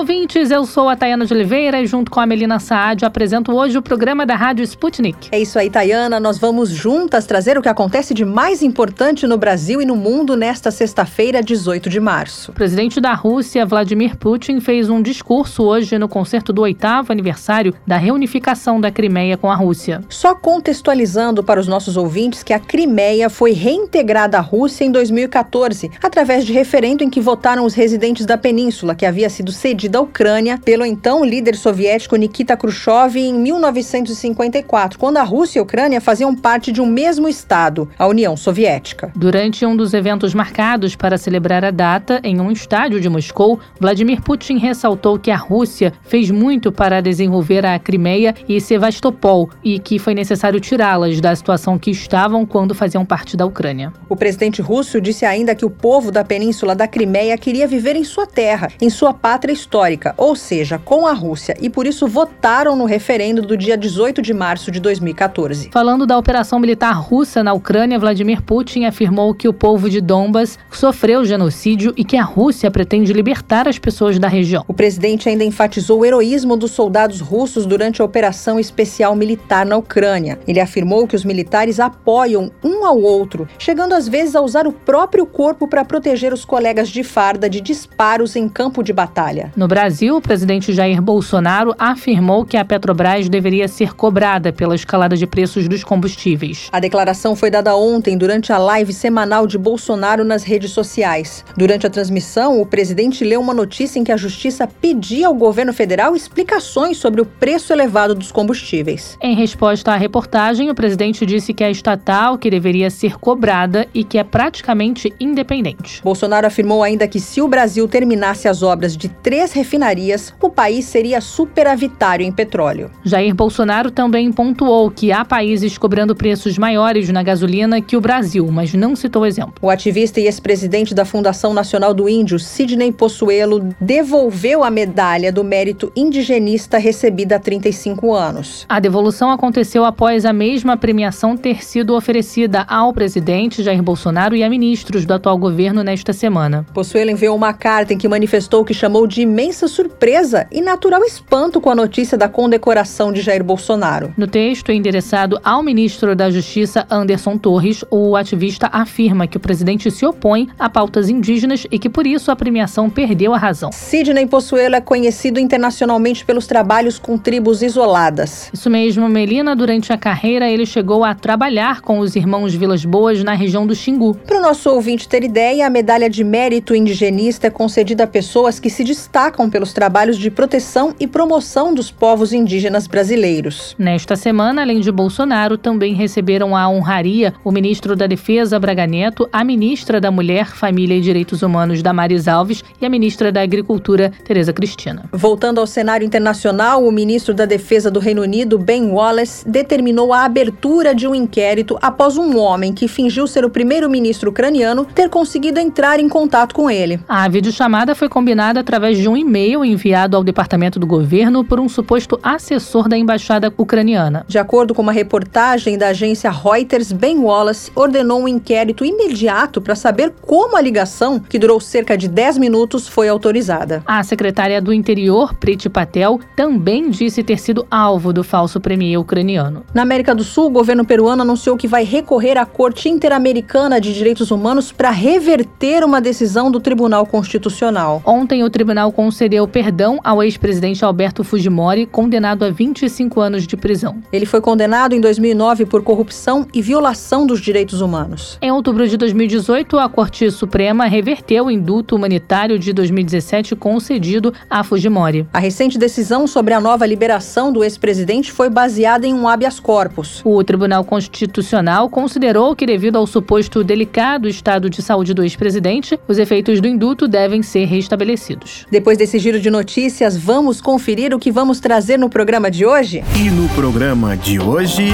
Ouvintes. Eu sou a Tayana de Oliveira e, junto com a Melina Saad, apresento hoje o programa da Rádio Sputnik. É isso aí, Tayana. Nós vamos juntas trazer o que acontece de mais importante no Brasil e no mundo nesta sexta-feira, 18 de março. O presidente da Rússia, Vladimir Putin, fez um discurso hoje no concerto do oitavo aniversário da reunificação da Crimeia com a Rússia. Só contextualizando para os nossos ouvintes que a Crimeia foi reintegrada à Rússia em 2014, através de referendo em que votaram os residentes da península, que havia sido cedida à Ucrânia pelo então líder soviético Nikita Khrushchev em 1954, quando a Rússia e a Ucrânia faziam parte de um mesmo Estado, a União Soviética. Durante um dos eventos marcados para celebrar a data, em um estádio de Moscou, Vladimir Putin ressaltou que a Rússia fez muito para desenvolver a Crimeia e Sevastopol e que foi necessário tirá-las da situação que estavam quando faziam parte da Ucrânia. O presidente russo disse ainda que o povo da península da Crimeia queria viver em sua terra, em sua pátria histórica, ou seja, com a Rússia, e por isso votaram no referendo do dia 18 de março de 2014. Falando da operação militar russa na Ucrânia, Vladimir Putin afirmou que o povo de Donbas sofreu genocídio e que a Rússia pretende libertar as pessoas da região. O presidente ainda enfatizou o heroísmo dos soldados russos durante a operação especial militar na Ucrânia. Ele afirmou que os militares apoiam um ao outro, chegando às vezes a usar o próprio corpo para proteger os colegas de farda de disparos em campo de batalha. No Brasil, o presidente Jair Bolsonaro afirmou que a Petrobras deveria ser cobrada pela escalada de preços dos combustíveis. A declaração foi dada ontem durante a live semanal de Bolsonaro nas redes sociais. Durante a transmissão, o presidente leu uma notícia em que a justiça pedia ao governo federal explicações sobre o preço elevado dos combustíveis. Em resposta à reportagem, o presidente disse que é estatal que deveria ser cobrada e que é praticamente independente. Bolsonaro afirmou ainda que se o Brasil terminasse as obras de três refinarias, o país seria superavitário em petróleo. Jair Bolsonaro também pontuou que há países cobrando preços maiores na gasolina que o Brasil, mas não citou exemplo. O ativista e ex-presidente da Fundação Nacional do Índio, Sidney Possuelo, devolveu a medalha do mérito indigenista recebida há 35 anos. A devolução aconteceu após a mesma premiação ter sido oferecida ao presidente Jair Bolsonaro e a ministros do atual governo nesta semana. Possuelo enviou uma carta em que manifestou que chamou de imensa surpresa e natural espanto com a notícia da condecoração de Jair Bolsonaro. No texto endereçado ao ministro da Justiça, Anderson Torres, o ativista afirma que o presidente se opõe a pautas indígenas e que por isso a premiação perdeu a razão. Sidney Possuelo é conhecido internacionalmente pelos trabalhos com tribos isoladas. Isso mesmo, Melina. Durante a carreira, ele chegou a trabalhar com os irmãos Vilas Boas na região do Xingu. Para o nosso ouvinte ter ideia, a medalha de mérito indigenista é concedida a pessoas que se destacam pelos trabalhos de proteção e promoção dos povos indígenas brasileiros. Nesta semana, além de Bolsonaro, também receberam a honraria o ministro da Defesa, Braga Neto, a ministra da Mulher, Família e Direitos Humanos, Damares Alves, e a ministra da Agricultura, Tereza Cristina. Voltando ao cenário internacional, o ministro da Defesa do Reino Unido, Ben Wallace, determinou a abertura de um inquérito após um homem que fingiu ser o primeiro-ministro ucraniano ter conseguido entrar em contato com ele. A videochamada foi combinada através de um e-mail enviado ao departamento do governo por um suposto assessor da embaixada ucraniana. De acordo com uma reportagem da agência Reuters, Ben Wallace ordenou um inquérito imediato para saber como a ligação, que durou cerca de 10 minutos, foi autorizada. A secretária do Interior, Priti Patel, também disse ter sido alvo do falso premier ucraniano. Na América do Sul, o governo peruano anunciou que vai recorrer à Corte Interamericana de Direitos Humanos para reverter uma decisão do Tribunal Constitucional. Ontem, o tribunal concedeu perdão ao ex-presidente Alberto Fujimori, condenado a 25 anos de prisão. Ele foi condenado em 2009 por corrupção e violação dos direitos humanos. Em outubro de 2018, a Corte Suprema reverteu o indulto humanitário de 2017 concedido a Fujimori. A recente decisão sobre a nova liberação do ex-presidente foi baseada em um habeas corpus. O Tribunal Constitucional considerou que, devido ao suposto delicado estado de saúde do ex-presidente, os efeitos do indulto devem ser restabelecidos. Depois desse giro de notícias, vamos conferir o que vamos trazer no programa de hoje? E no programa de hoje.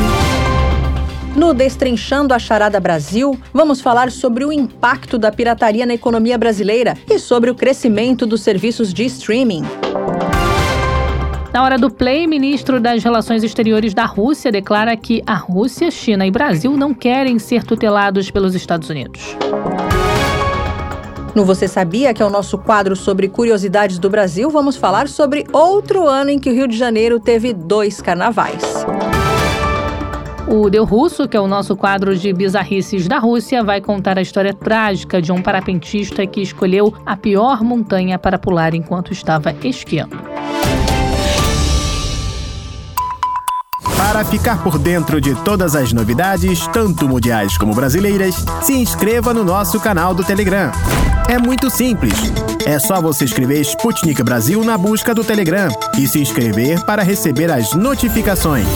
No Destrinchando a Charada Brasil, vamos falar sobre o impacto da pirataria na economia brasileira e sobre o crescimento dos serviços de streaming. Na hora do play, ministro das Relações Exteriores da Rússia declara que a Rússia, China e Brasil não querem ser tutelados pelos Estados Unidos. No Você Sabia, que é o nosso quadro sobre curiosidades do Brasil, vamos falar sobre outro ano em que o Rio de Janeiro teve dois carnavais. O Deu Russo, que é o nosso quadro de bizarrices da Rússia, vai contar a história trágica de um parapentista que escolheu a pior montanha para pular enquanto estava esquiando. Para ficar por dentro de todas as novidades, tanto mundiais como brasileiras, se inscreva no nosso canal do Telegram. É muito simples. É só você escrever Sputnik Brasil na busca do Telegram e se inscrever para receber as notificações.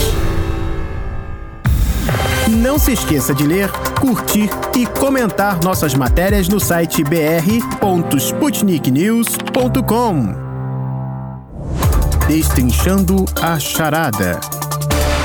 Não se esqueça de ler, curtir e comentar nossas matérias no site br.sputniknews.com. Destrinchando a charada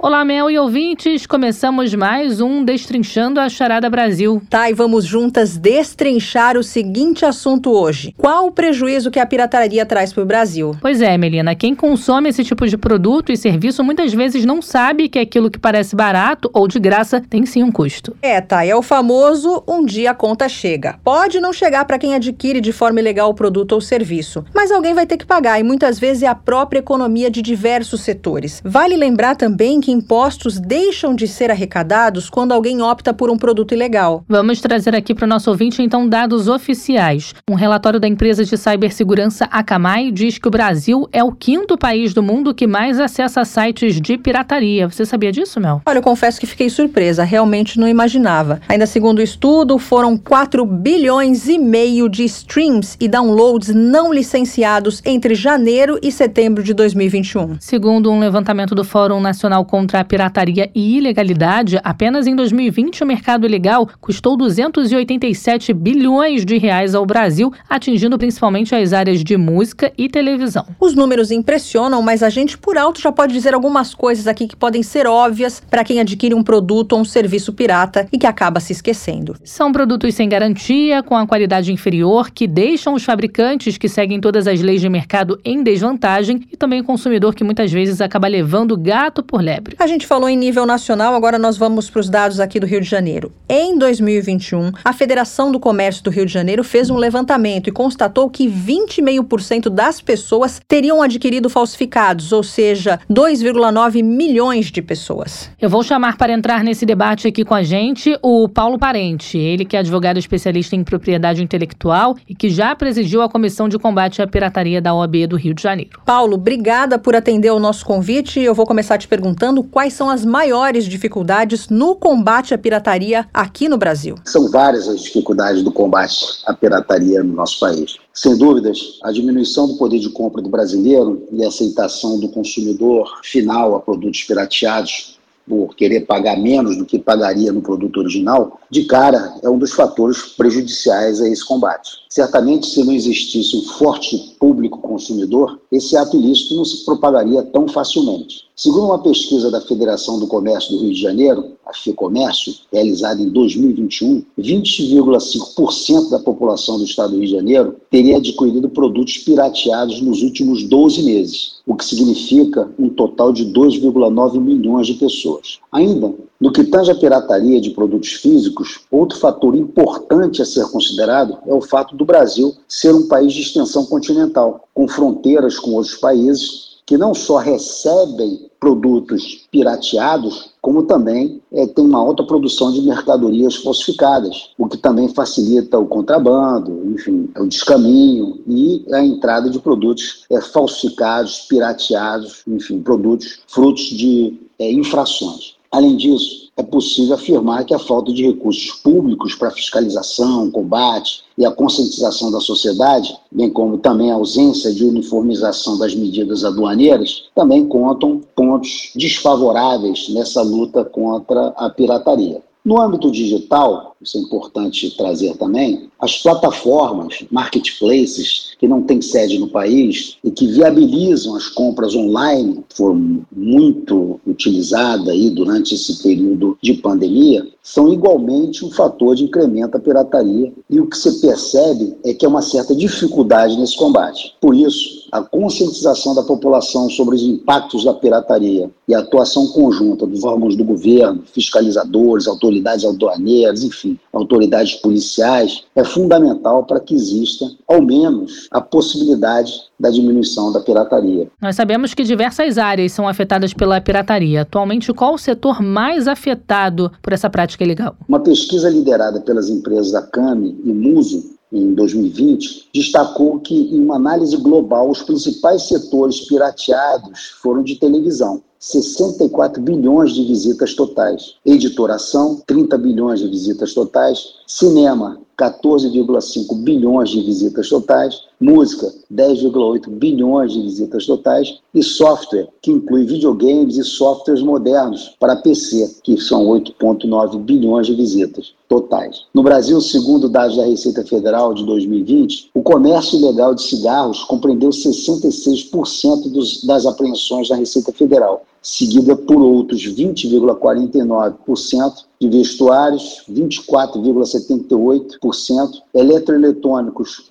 Olá, Mel e ouvintes! Começamos mais um Destrinchando a Charada Brasil. Tá, e vamos juntas destrinchar o seguinte assunto hoje. Qual o prejuízo que a pirataria traz para o Brasil? Pois é, Melina. Quem consome esse tipo de produto e serviço muitas vezes não sabe que aquilo que parece barato ou de graça tem sim um custo. É, tá. É o famoso um dia a conta chega. Pode não chegar para quem adquire de forma ilegal o produto ou serviço, mas alguém vai ter que pagar e muitas vezes é a própria economia de diversos setores. Vale lembrar também que que impostos deixam de ser arrecadados quando alguém opta por um produto ilegal. Vamos trazer aqui para o nosso ouvinte, então, dados oficiais. Um relatório da empresa de cibersegurança Akamai diz que o Brasil é o quinto país do mundo que mais acessa sites de pirataria. Você sabia disso, Mel? Olha, eu confesso que fiquei surpresa. Realmente não imaginava. Ainda segundo o estudo, foram 4 bilhões e meio de streams e downloads não licenciados entre janeiro e setembro de 2021. Segundo um levantamento do Fórum Nacional contra a pirataria e ilegalidade, apenas em 2020 o mercado ilegal custou 287 bilhões de reais ao Brasil, atingindo principalmente as áreas de música e televisão. Os números impressionam, mas a gente por alto já pode dizer algumas coisas aqui que podem ser óbvias para quem adquire um produto ou um serviço pirata e que acaba se esquecendo. São produtos sem garantia, com a qualidade inferior, que deixam os fabricantes que seguem todas as leis de mercado em desvantagem e também o consumidor que muitas vezes acaba levando gato por lebre. A gente falou em nível nacional, agora nós vamos para os dados aqui do Rio de Janeiro. Em 2021, a Federação do Comércio do Rio de Janeiro fez um levantamento e constatou que 20,5% das pessoas teriam adquirido falsificados, ou seja, 2,9 milhões de pessoas. Eu vou chamar para entrar nesse debate aqui com a gente o Paulo Parente, ele que é advogado especialista em propriedade intelectual e que já presidiu a Comissão de Combate à Pirataria da OAB do Rio de Janeiro. Paulo, obrigada por atender o nosso convite. Eu vou começar te perguntando quais são as maiores dificuldades no combate à pirataria aqui no Brasil. São várias as dificuldades do combate à pirataria no nosso país. Sem dúvidas, a diminuição do poder de compra do brasileiro e a aceitação do consumidor final a produtos pirateados por querer pagar menos do que pagaria no produto original, de cara é um dos fatores prejudiciais a esse combate. Certamente, se não existisse um forte público consumidor, esse ato ilícito não se propagaria tão facilmente. Segundo uma pesquisa da Federação do Comércio do Rio de Janeiro, a FEComércio, realizada em 2021, 20,5% da população do estado do Rio de Janeiro teria adquirido produtos pirateados nos últimos 12 meses, o que significa um total de 2,9 milhões de pessoas. Ainda, no que tange a pirataria de produtos físicos, outro fator importante a ser considerado é o fato do Brasil ser um país de extensão continental, com fronteiras com outros países que não só recebem produtos pirateados, como também é, tem uma alta produção de mercadorias falsificadas, o que também facilita o contrabando, enfim, o descaminho e a entrada de produtos é, falsificados, pirateados, enfim, produtos frutos de é, infrações. Além disso, é possível afirmar que a falta de recursos públicos para fiscalização, combate e a conscientização da sociedade, bem como também a ausência de uniformização das medidas aduaneiras, também contam pontos desfavoráveis nessa luta contra a pirataria. No âmbito digital, isso é importante trazer também, as plataformas, marketplaces que não têm sede no país e que viabilizam as compras online, foram muito utilizadas aí durante esse período de pandemia, são igualmente um fator de incremento da pirataria. E o que se percebe é que há uma certa dificuldade nesse combate. Por isso, a conscientização da população sobre os impactos da pirataria e a atuação conjunta dos órgãos do governo, fiscalizadores, autoridades aduaneiras, enfim, autoridades policiais, é fundamental para que exista, ao menos, a possibilidade da diminuição da pirataria. Nós sabemos que diversas áreas são afetadas pela pirataria. Atualmente, qual o setor mais afetado por essa prática ilegal? Uma pesquisa liderada pelas empresas da CAMI e Muso em 2020, destacou que, em uma análise global, os principais setores pirateados foram de televisão, 64 bilhões de visitas totais. Editoração, 30 bilhões de visitas totais. Cinema, 14,5 bilhões de visitas totais. Música, 10,8 bilhões de visitas totais. E software, que inclui videogames e softwares modernos para PC, que são 8,9 bilhões de visitas totais. No Brasil, segundo dados da Receita Federal de 2020, o comércio ilegal de cigarros compreendeu 66% dos, das apreensões da Receita Federal seguida por outros 20,49% de vestuários, 24,78%, eletroeletrônicos,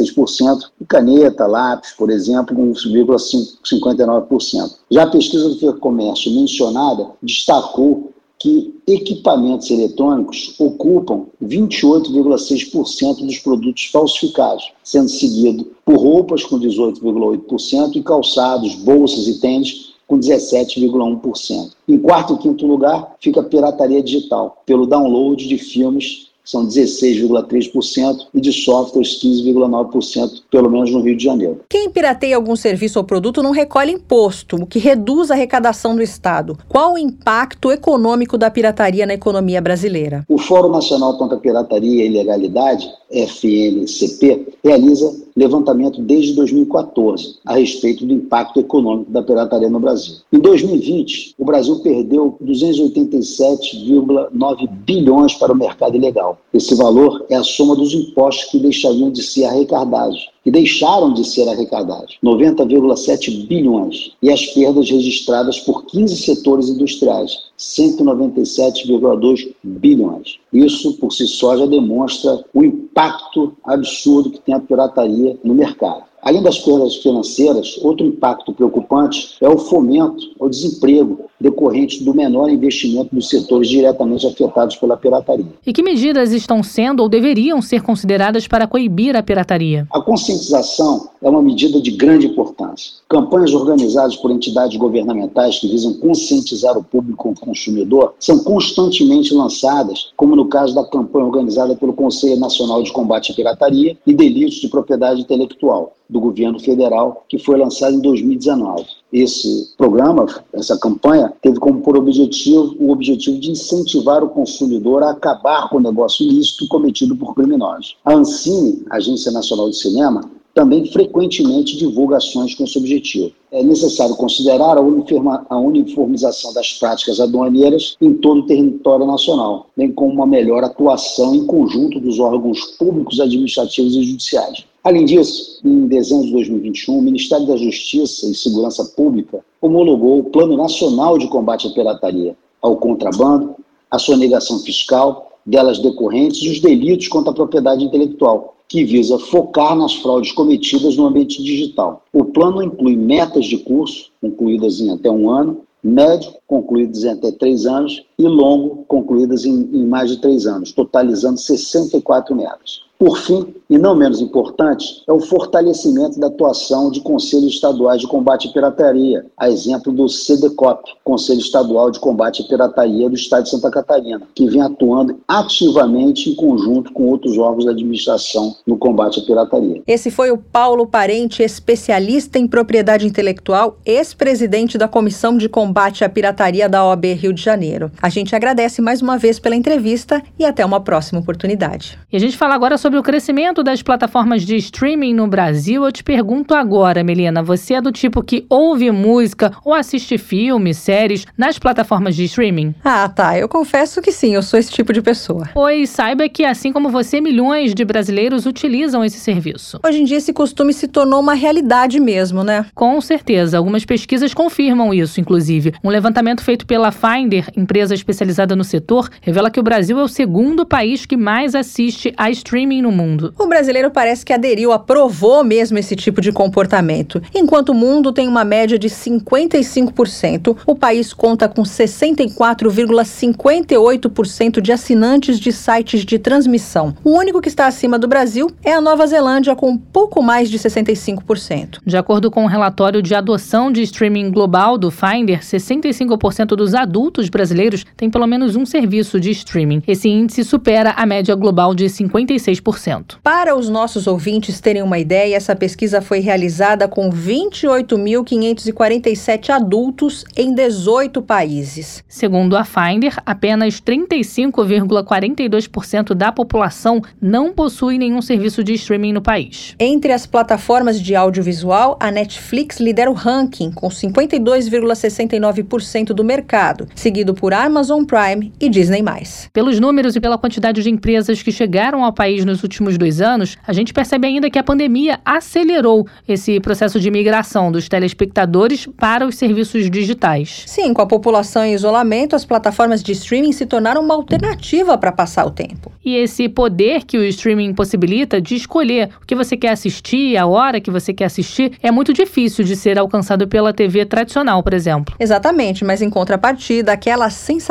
1,76%, e caneta, lápis, por exemplo, 1,59%. Já a pesquisa do Comércio mencionada destacou que equipamentos eletrônicos ocupam 28,6% dos produtos falsificados, sendo seguido por roupas com 18,8% e calçados, bolsas e tênis com 17,1%. Em quarto e quinto lugar fica a pirataria digital, pelo download de filmes são 16,3%, e de softwares 15,9%, pelo menos no Rio de Janeiro. Quem pirateia algum serviço ou produto não recolhe imposto, o que reduz a arrecadação do Estado. Qual o impacto econômico da pirataria na economia brasileira? O Fórum Nacional contra a Pirataria e Ilegalidade, FNCP, realiza levantamento desde 2014 a respeito do impacto econômico da pirataria no Brasil. Em 2020, o Brasil perdeu 287,9 bilhões para o mercado ilegal. Esse valor é a soma dos impostos que deixariam de ser arrecadados que deixaram de ser arrecadados, 90,7 bilhões, e as perdas registradas por 15 setores industriais, 197,2 bilhões. Isso, por si só, já demonstra o impacto absurdo que tem a pirataria no mercado. Além das perdas financeiras, outro impacto preocupante é o fomento ao desemprego decorrente do menor investimento dos setores diretamente afetados pela pirataria. E que medidas estão sendo ou deveriam ser consideradas para coibir a pirataria? A conscientização é uma medida de grande importância. Campanhas organizadas por entidades governamentais que visam conscientizar o público consumidor são constantemente lançadas, como no caso da campanha organizada pelo Conselho Nacional de Combate à Pirataria e Delitos de Propriedade Intelectual do governo federal, que foi lançado em 2019. Esse programa, essa campanha, teve como por objetivo o objetivo de incentivar o consumidor a acabar com o negócio ilícito cometido por criminosos. A Ancine, Agência Nacional de Cinema, também frequentemente divulga ações com esse objetivo. É necessário considerar a uniformização das práticas aduaneiras em todo o território nacional, bem como uma melhor atuação em conjunto dos órgãos públicos, administrativos e judiciais. Além disso, em dezembro de 2021, o Ministério da Justiça e Segurança Pública homologou o Plano Nacional de Combate à Pirataria, ao contrabando, à sonegação fiscal, delas decorrentes e os delitos contra a propriedade intelectual, que visa focar nas fraudes cometidas no ambiente digital. O plano inclui metas de curso, concluídas em até um ano, médio, concluídas em até três anos, e longo, concluídas em, em mais de três anos, totalizando 64 metas. Por fim, e não menos importante, é o fortalecimento da atuação de conselhos estaduais de combate à pirataria, a exemplo do CDCOP, Conselho Estadual de Combate à Pirataria do Estado de Santa Catarina, que vem atuando ativamente em conjunto com outros órgãos da administração no combate à pirataria. Esse foi o Paulo Parente, especialista em propriedade intelectual, ex-presidente da Comissão de Combate à Pirataria da OAB Rio de Janeiro. A gente agradece mais uma vez pela entrevista e até uma próxima oportunidade. E a gente fala agora sobre o crescimento das plataformas de streaming no Brasil. Eu te pergunto agora, Melina, você é do tipo que ouve música ou assiste filmes, séries nas plataformas de streaming? Ah, tá. Eu confesso que sim, eu sou esse tipo de pessoa. Pois saiba que, assim como você, milhões de brasileiros utilizam esse serviço. Hoje em dia, esse costume se tornou uma realidade mesmo, né? Com certeza. Algumas pesquisas confirmam isso, inclusive. Um levantamento feito pela Finder, empresa especializada no setor, revela que o Brasil é o segundo país que mais assiste a streaming no mundo. O brasileiro parece que aderiu, aprovou mesmo esse tipo de comportamento. Enquanto o mundo tem uma média de 55%, o país conta com 64,58% de assinantes de sites de transmissão. O único que está acima do Brasil é a Nova Zelândia, com pouco mais de 65%. De acordo com o um relatório de adoção de streaming global do Finder, 65% dos adultos brasileiros têm pelo menos um serviço de streaming. Esse índice supera a média global de 56%. Para os nossos ouvintes terem uma ideia, essa pesquisa foi realizada com 28.547 adultos em 18 países. Segundo a Finder, apenas 35,42% da população não possui nenhum serviço de streaming no país. Entre as plataformas de audiovisual, a Netflix lidera o ranking com 52,69% do mercado, seguido por Amazon Prime e Disney+. Pelos números e pela quantidade de empresas que chegaram ao país nos últimos dois anos, a gente percebe ainda que a pandemia acelerou esse processo de migração dos telespectadores para os serviços digitais. Sim, com a população em isolamento, as plataformas de streaming se tornaram uma alternativa para passar o tempo. E esse poder que o streaming possibilita de escolher o que você quer assistir, a hora que você quer assistir, é muito difícil de ser alcançado pela TV tradicional, por exemplo. Exatamente, mas em contrapartida, aquela sensação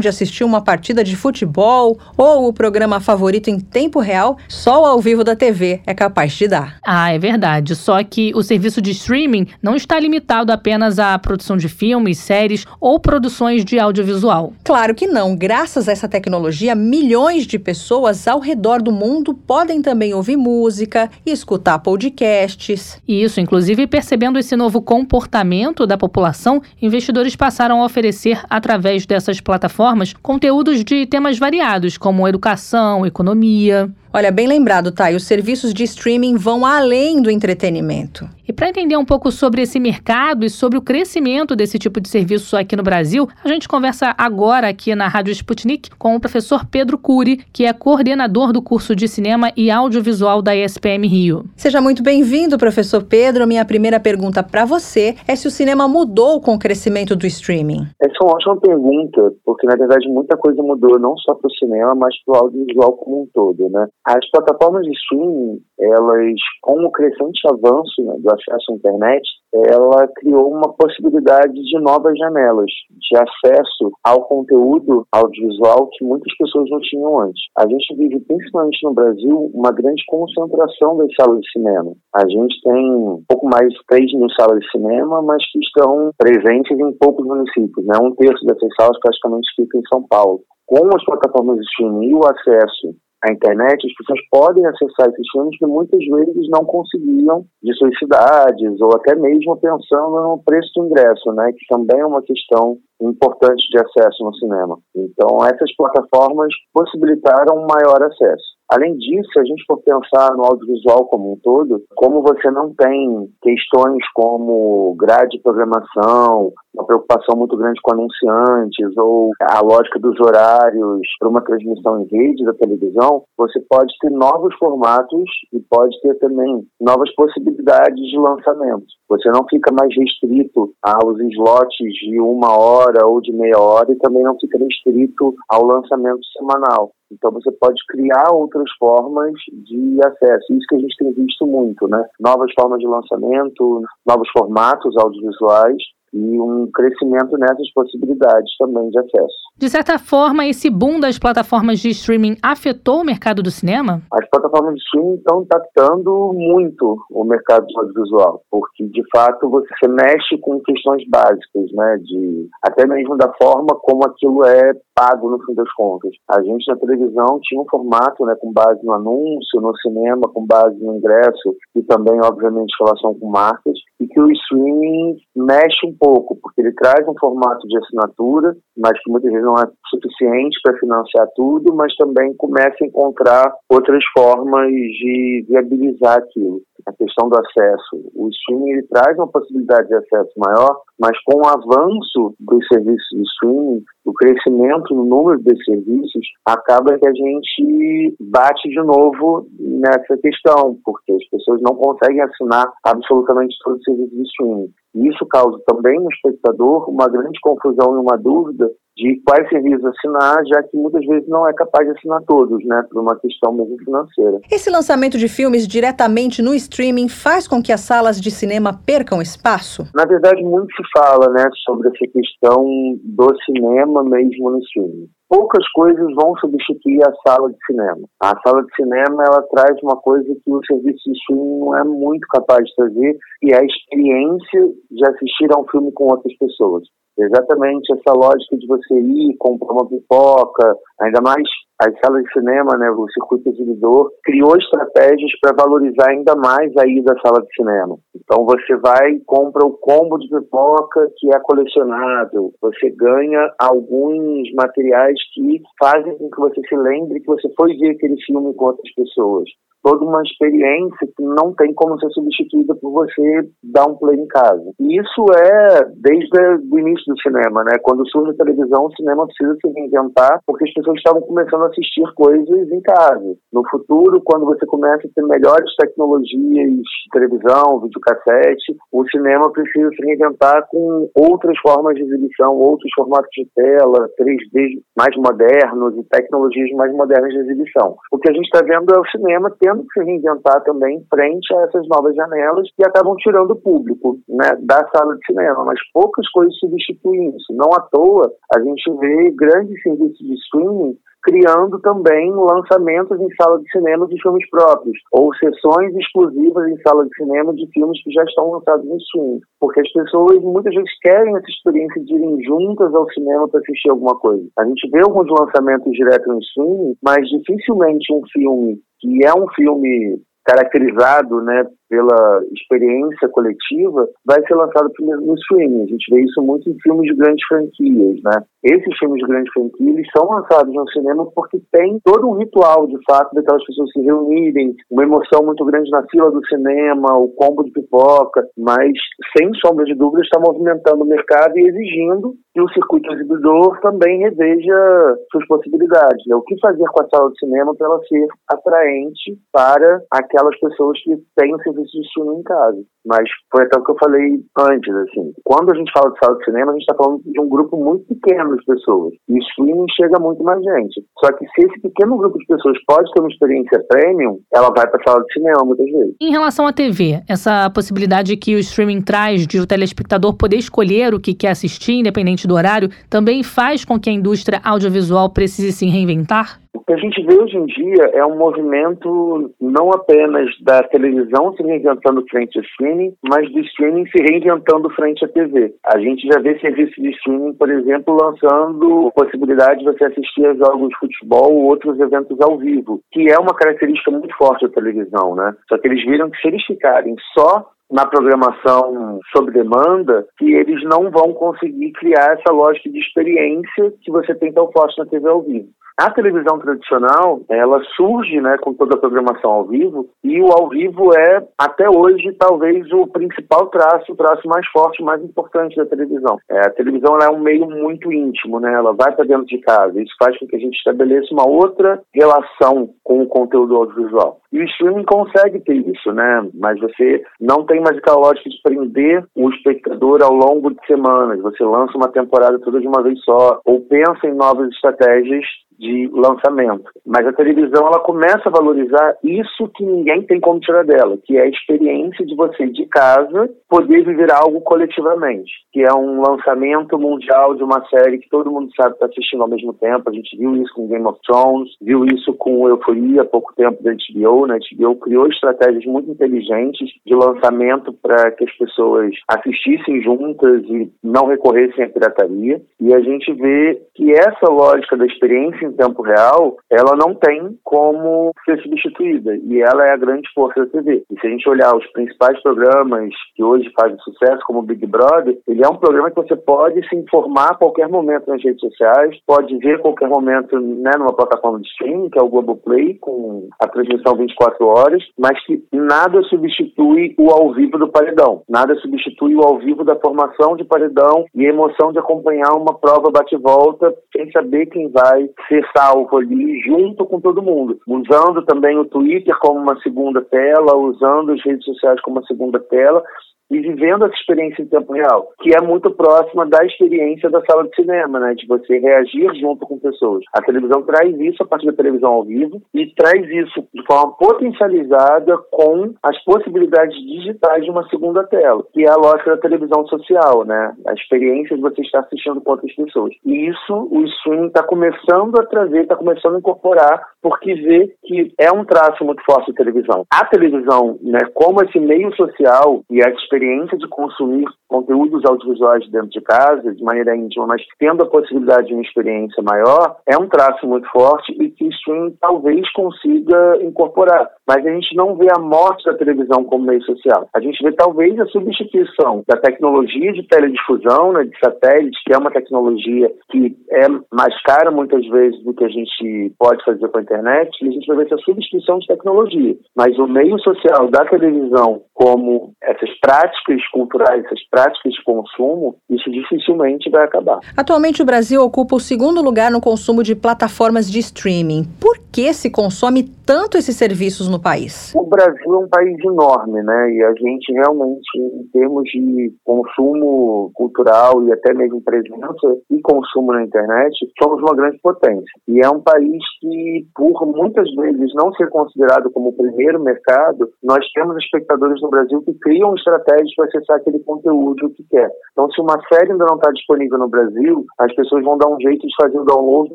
de assistir uma partida de futebol ou o programa favorito em tempo real, só o ao vivo da TV é capaz de dar. Ah, é verdade. Só que o serviço de streaming não está limitado apenas à produção de filmes, séries ou produções de audiovisual. Claro que não. Graças a essa tecnologia, milhões de pessoas ao redor do mundo podem também ouvir música e escutar podcasts. Isso, inclusive percebendo esse novo comportamento da população, investidores passaram a oferecer, através dessas plataformas, conteúdos de temas variados, como educação, economia. Olha, bem lembrado, Thay, os serviços de streaming vão além do entretenimento. E para entender um pouco sobre esse mercado e sobre o crescimento desse tipo de serviço aqui no Brasil, a gente conversa agora aqui na Rádio Sputnik com o professor Pedro Cury, que é coordenador do curso de Cinema e Audiovisual da ESPM Rio. Seja muito bem-vindo, professor Pedro. Minha primeira pergunta para você é se o cinema mudou com o crescimento do streaming. Essa é uma ótima pergunta, porque na verdade muita coisa mudou, não só para o cinema, mas para o audiovisual como um todo, né? As plataformas de streaming, elas, com o crescente avanço né, do acesso à internet, ela criou uma possibilidade de novas janelas de acesso ao conteúdo audiovisual que muitas pessoas não tinham antes. A gente vive, principalmente no Brasil, uma grande concentração das salas de cinema. A gente tem um pouco mais de 3 mil salas de cinema, mas que estão presentes em poucos municípios. Né? Um terço dessas salas praticamente fica em São Paulo. Com as plataformas de streaming e o acesso a internet, as pessoas podem acessar esses filmes que muitas vezes não conseguiam de suas cidades ou até mesmo pensando no preço do ingresso, né, que também é uma questão importante de acesso no cinema. Então, essas plataformas possibilitaram um maior acesso. Além disso, se a gente for pensar no audiovisual como um todo, como você não tem questões como grade de programação, uma preocupação muito grande com anunciantes ou a lógica dos horários para uma transmissão em rede da televisão, você pode ter novos formatos e pode ter também novas possibilidades de lançamento. Você não fica mais restrito aos slots de uma hora ou de meia hora e também não fica restrito ao lançamento semanal. Então você pode criar outras formas de acesso. Isso que a gente tem visto muito, né? Novas formas de lançamento, novos formatos audiovisuais e um crescimento nessas possibilidades também de acesso. De certa forma, esse boom das plataformas de streaming afetou o mercado do cinema? As plataformas de streaming estão impactando muito o mercado audiovisual, porque de fato você mexe com questões básicas, né, de até mesmo da forma como aquilo é pago no fim das contas. A gente na televisão tinha um formato, né, com base no anúncio, no cinema com base no ingresso e também obviamente relação com marcas, e que o streaming mexe um pouco, porque ele traz um formato de assinatura, mas que muitas vezes não é suficiente para financiar tudo, mas também começa a encontrar outras formas de viabilizar aquilo. A questão do acesso. O streaming traz uma possibilidade de acesso maior, mas com o avanço dos serviços de streaming, o crescimento no número de serviços, acaba que a gente bate de novo nessa questão, porque as pessoas não conseguem assinar absolutamente todos os serviços de streaming. E isso causa também no espectador uma grande confusão e uma dúvida de quais serviços assinar, já que muitas vezes não é capaz de assinar todos, né, por uma questão mesmo financeira. Esse lançamento de filmes diretamente no streaming faz com que as salas de cinema percam espaço? Na verdade, muito se fala, né, sobre essa questão do cinema mesmo no streaming poucas coisas vão substituir a sala de cinema. A sala de cinema ela traz uma coisa que o serviço de streaming não é muito capaz de trazer, e é a experiência de assistir a um filme com outras pessoas. Exatamente essa lógica de você ir comprar uma pipoca, ainda mais as salas de cinema, né, o circuito exibidor, criou estratégias para valorizar ainda mais a ida à sala de cinema. Então você vai e compra o combo de pipoca que é colecionável, você ganha alguns materiais que fazem com que você se lembre que você foi ver aquele filme com outras pessoas toda uma experiência que não tem como ser substituída por você dar um play em casa. E isso é desde o início do cinema, né? Quando surge a televisão, o cinema precisa se reinventar porque as pessoas estavam começando a assistir coisas em casa. No futuro, quando você começa a ter melhores tecnologias, televisão, videocassete, o cinema precisa se reinventar com outras formas de exibição, outros formatos de tela, 3D mais modernos e tecnologias mais modernas de exibição. O que a gente está vendo é o cinema ter tendo que se reinventar também frente a essas novas janelas que acabam tirando o público né, da sala de cinema, mas poucas coisas substituem isso. Não à toa a gente vê grandes serviços de streaming criando também lançamentos em sala de cinema de filmes próprios, ou sessões exclusivas em sala de cinema de filmes que já estão lançados no streaming. Porque as pessoas muitas vezes querem essa experiência de irem juntas ao cinema para assistir alguma coisa. A gente vê alguns lançamentos direto no streaming, mas dificilmente um filme que é um filme caracterizado né, pela experiência coletiva, vai ser lançado primeiro no streaming. A gente vê isso muito em filmes de grandes franquias, né? Esses filmes de grandes franquias eles são lançados no cinema porque tem todo um ritual, de fato, daquelas pessoas se reunirem, uma emoção muito grande na fila do cinema, o combo de pipoca, mas, sem sombra de dúvida, está movimentando o mercado e exigindo que o circuito exibidor também reveja suas possibilidades. Né? O que fazer com a sala de cinema para ela ser atraente para aquelas pessoas que têm o serviço serviço de streaming em casa. Mas foi até o que eu falei antes, assim. Quando a gente fala de sala de cinema, a gente está falando de um grupo muito pequeno de pessoas. E streaming chega muito mais gente. Só que se esse pequeno grupo de pessoas pode ter uma experiência premium, ela vai para sala de cinema muitas vezes. Em relação à TV, essa possibilidade que o streaming traz de o telespectador poder escolher o que quer assistir, independente do horário, também faz com que a indústria audiovisual precise se reinventar? O que a gente vê hoje em dia é um movimento não apenas da televisão se reinventando frente ao streaming, mas do streaming se reinventando frente à TV. A gente já vê serviços de streaming, por exemplo, lançando a possibilidade de você assistir a jogos de futebol ou outros eventos ao vivo, que é uma característica muito forte da televisão, né? Só que eles viram que se eles ficarem só na programação sob demanda que eles não vão conseguir criar essa lógica de experiência que você tem tão forte na TV ao vivo. A televisão tradicional, ela surge né, com toda a programação ao vivo, e o ao vivo é, até hoje, talvez o principal traço, o traço mais forte, mais importante da televisão. É, a televisão é um meio muito íntimo, né? ela vai para dentro de casa. Isso faz com que a gente estabeleça uma outra relação com o conteúdo audiovisual. E o streaming consegue ter isso, né? Mas você não tem mais aquela lógica de prender o espectador ao longo de semanas. Você lança uma temporada toda de uma vez só, ou pensa em novas estratégias de lançamento. Mas a televisão ela começa a valorizar isso que ninguém tem como tirar dela, que é a experiência de você de casa poder viver algo coletivamente, que é um lançamento mundial de uma série que todo mundo sabe está assistindo ao mesmo tempo. A gente viu isso com Game of Thrones, viu isso com Euforia há pouco tempo da HBO HBO criou estratégias muito inteligentes de lançamento para que as pessoas assistissem juntas e não recorressem à pirataria. E a gente vê que essa lógica da experiência em tempo real, ela não tem como ser substituída. E ela é a grande força da TV. E se a gente olhar os principais programas que hoje fazem sucesso, como o Big Brother, ele é um programa que você pode se informar a qualquer momento nas redes sociais, pode ver a qualquer momento né, numa plataforma de streaming, que é o Globoplay, com a transmissão 24 horas, mas que nada substitui o ao vivo do paredão. Nada substitui o ao vivo da formação de paredão e a emoção de acompanhar uma prova bate-volta sem saber quem vai ser salvo ali junto com todo mundo. Usando também o Twitter como uma segunda tela, usando as redes sociais como uma segunda tela e vivendo essa experiência em tempo real, que é muito próxima da experiência da sala de cinema, né, de você reagir junto com pessoas. A televisão traz isso a partir da televisão ao vivo e traz isso de forma potencializada com as possibilidades digitais de uma segunda tela, que é a lógica da televisão social, né, a experiência de você estar assistindo com outras pessoas. E isso o streaming está começando a trazer, está começando a incorporar, porque vê que é um traço muito forte da televisão. A televisão, né, como esse meio social e a experiência de consumir conteúdos audiovisuais dentro de casa, de maneira íntima, mas tendo a possibilidade de uma experiência maior, é um traço muito forte e que o streaming talvez consiga incorporar. Mas a gente não vê a morte da televisão como meio social. A gente vê talvez a substituição da tecnologia de teledifusão, né, de satélite, que é uma tecnologia que é mais cara muitas vezes do que a gente pode fazer com a internet, e a gente vai ver essa substituição de tecnologia. Mas o meio social da televisão, como essas práticas culturais, essas práticas de consumo, isso dificilmente vai acabar. Atualmente o Brasil ocupa o segundo lugar no consumo de plataformas de streaming. Por que se consome tanto esses serviços no país? O Brasil é um país enorme, né? E a gente realmente, em termos de consumo cultural e até mesmo presença e consumo na internet, somos uma grande potência. E é um país que, por muitas vezes não ser considerado como o primeiro mercado, nós temos espectadores no Brasil que criam estratégias para acessar aquele conteúdo que quer. Então, se uma série ainda não está disponível no Brasil, as pessoas vão dar um jeito de fazer o download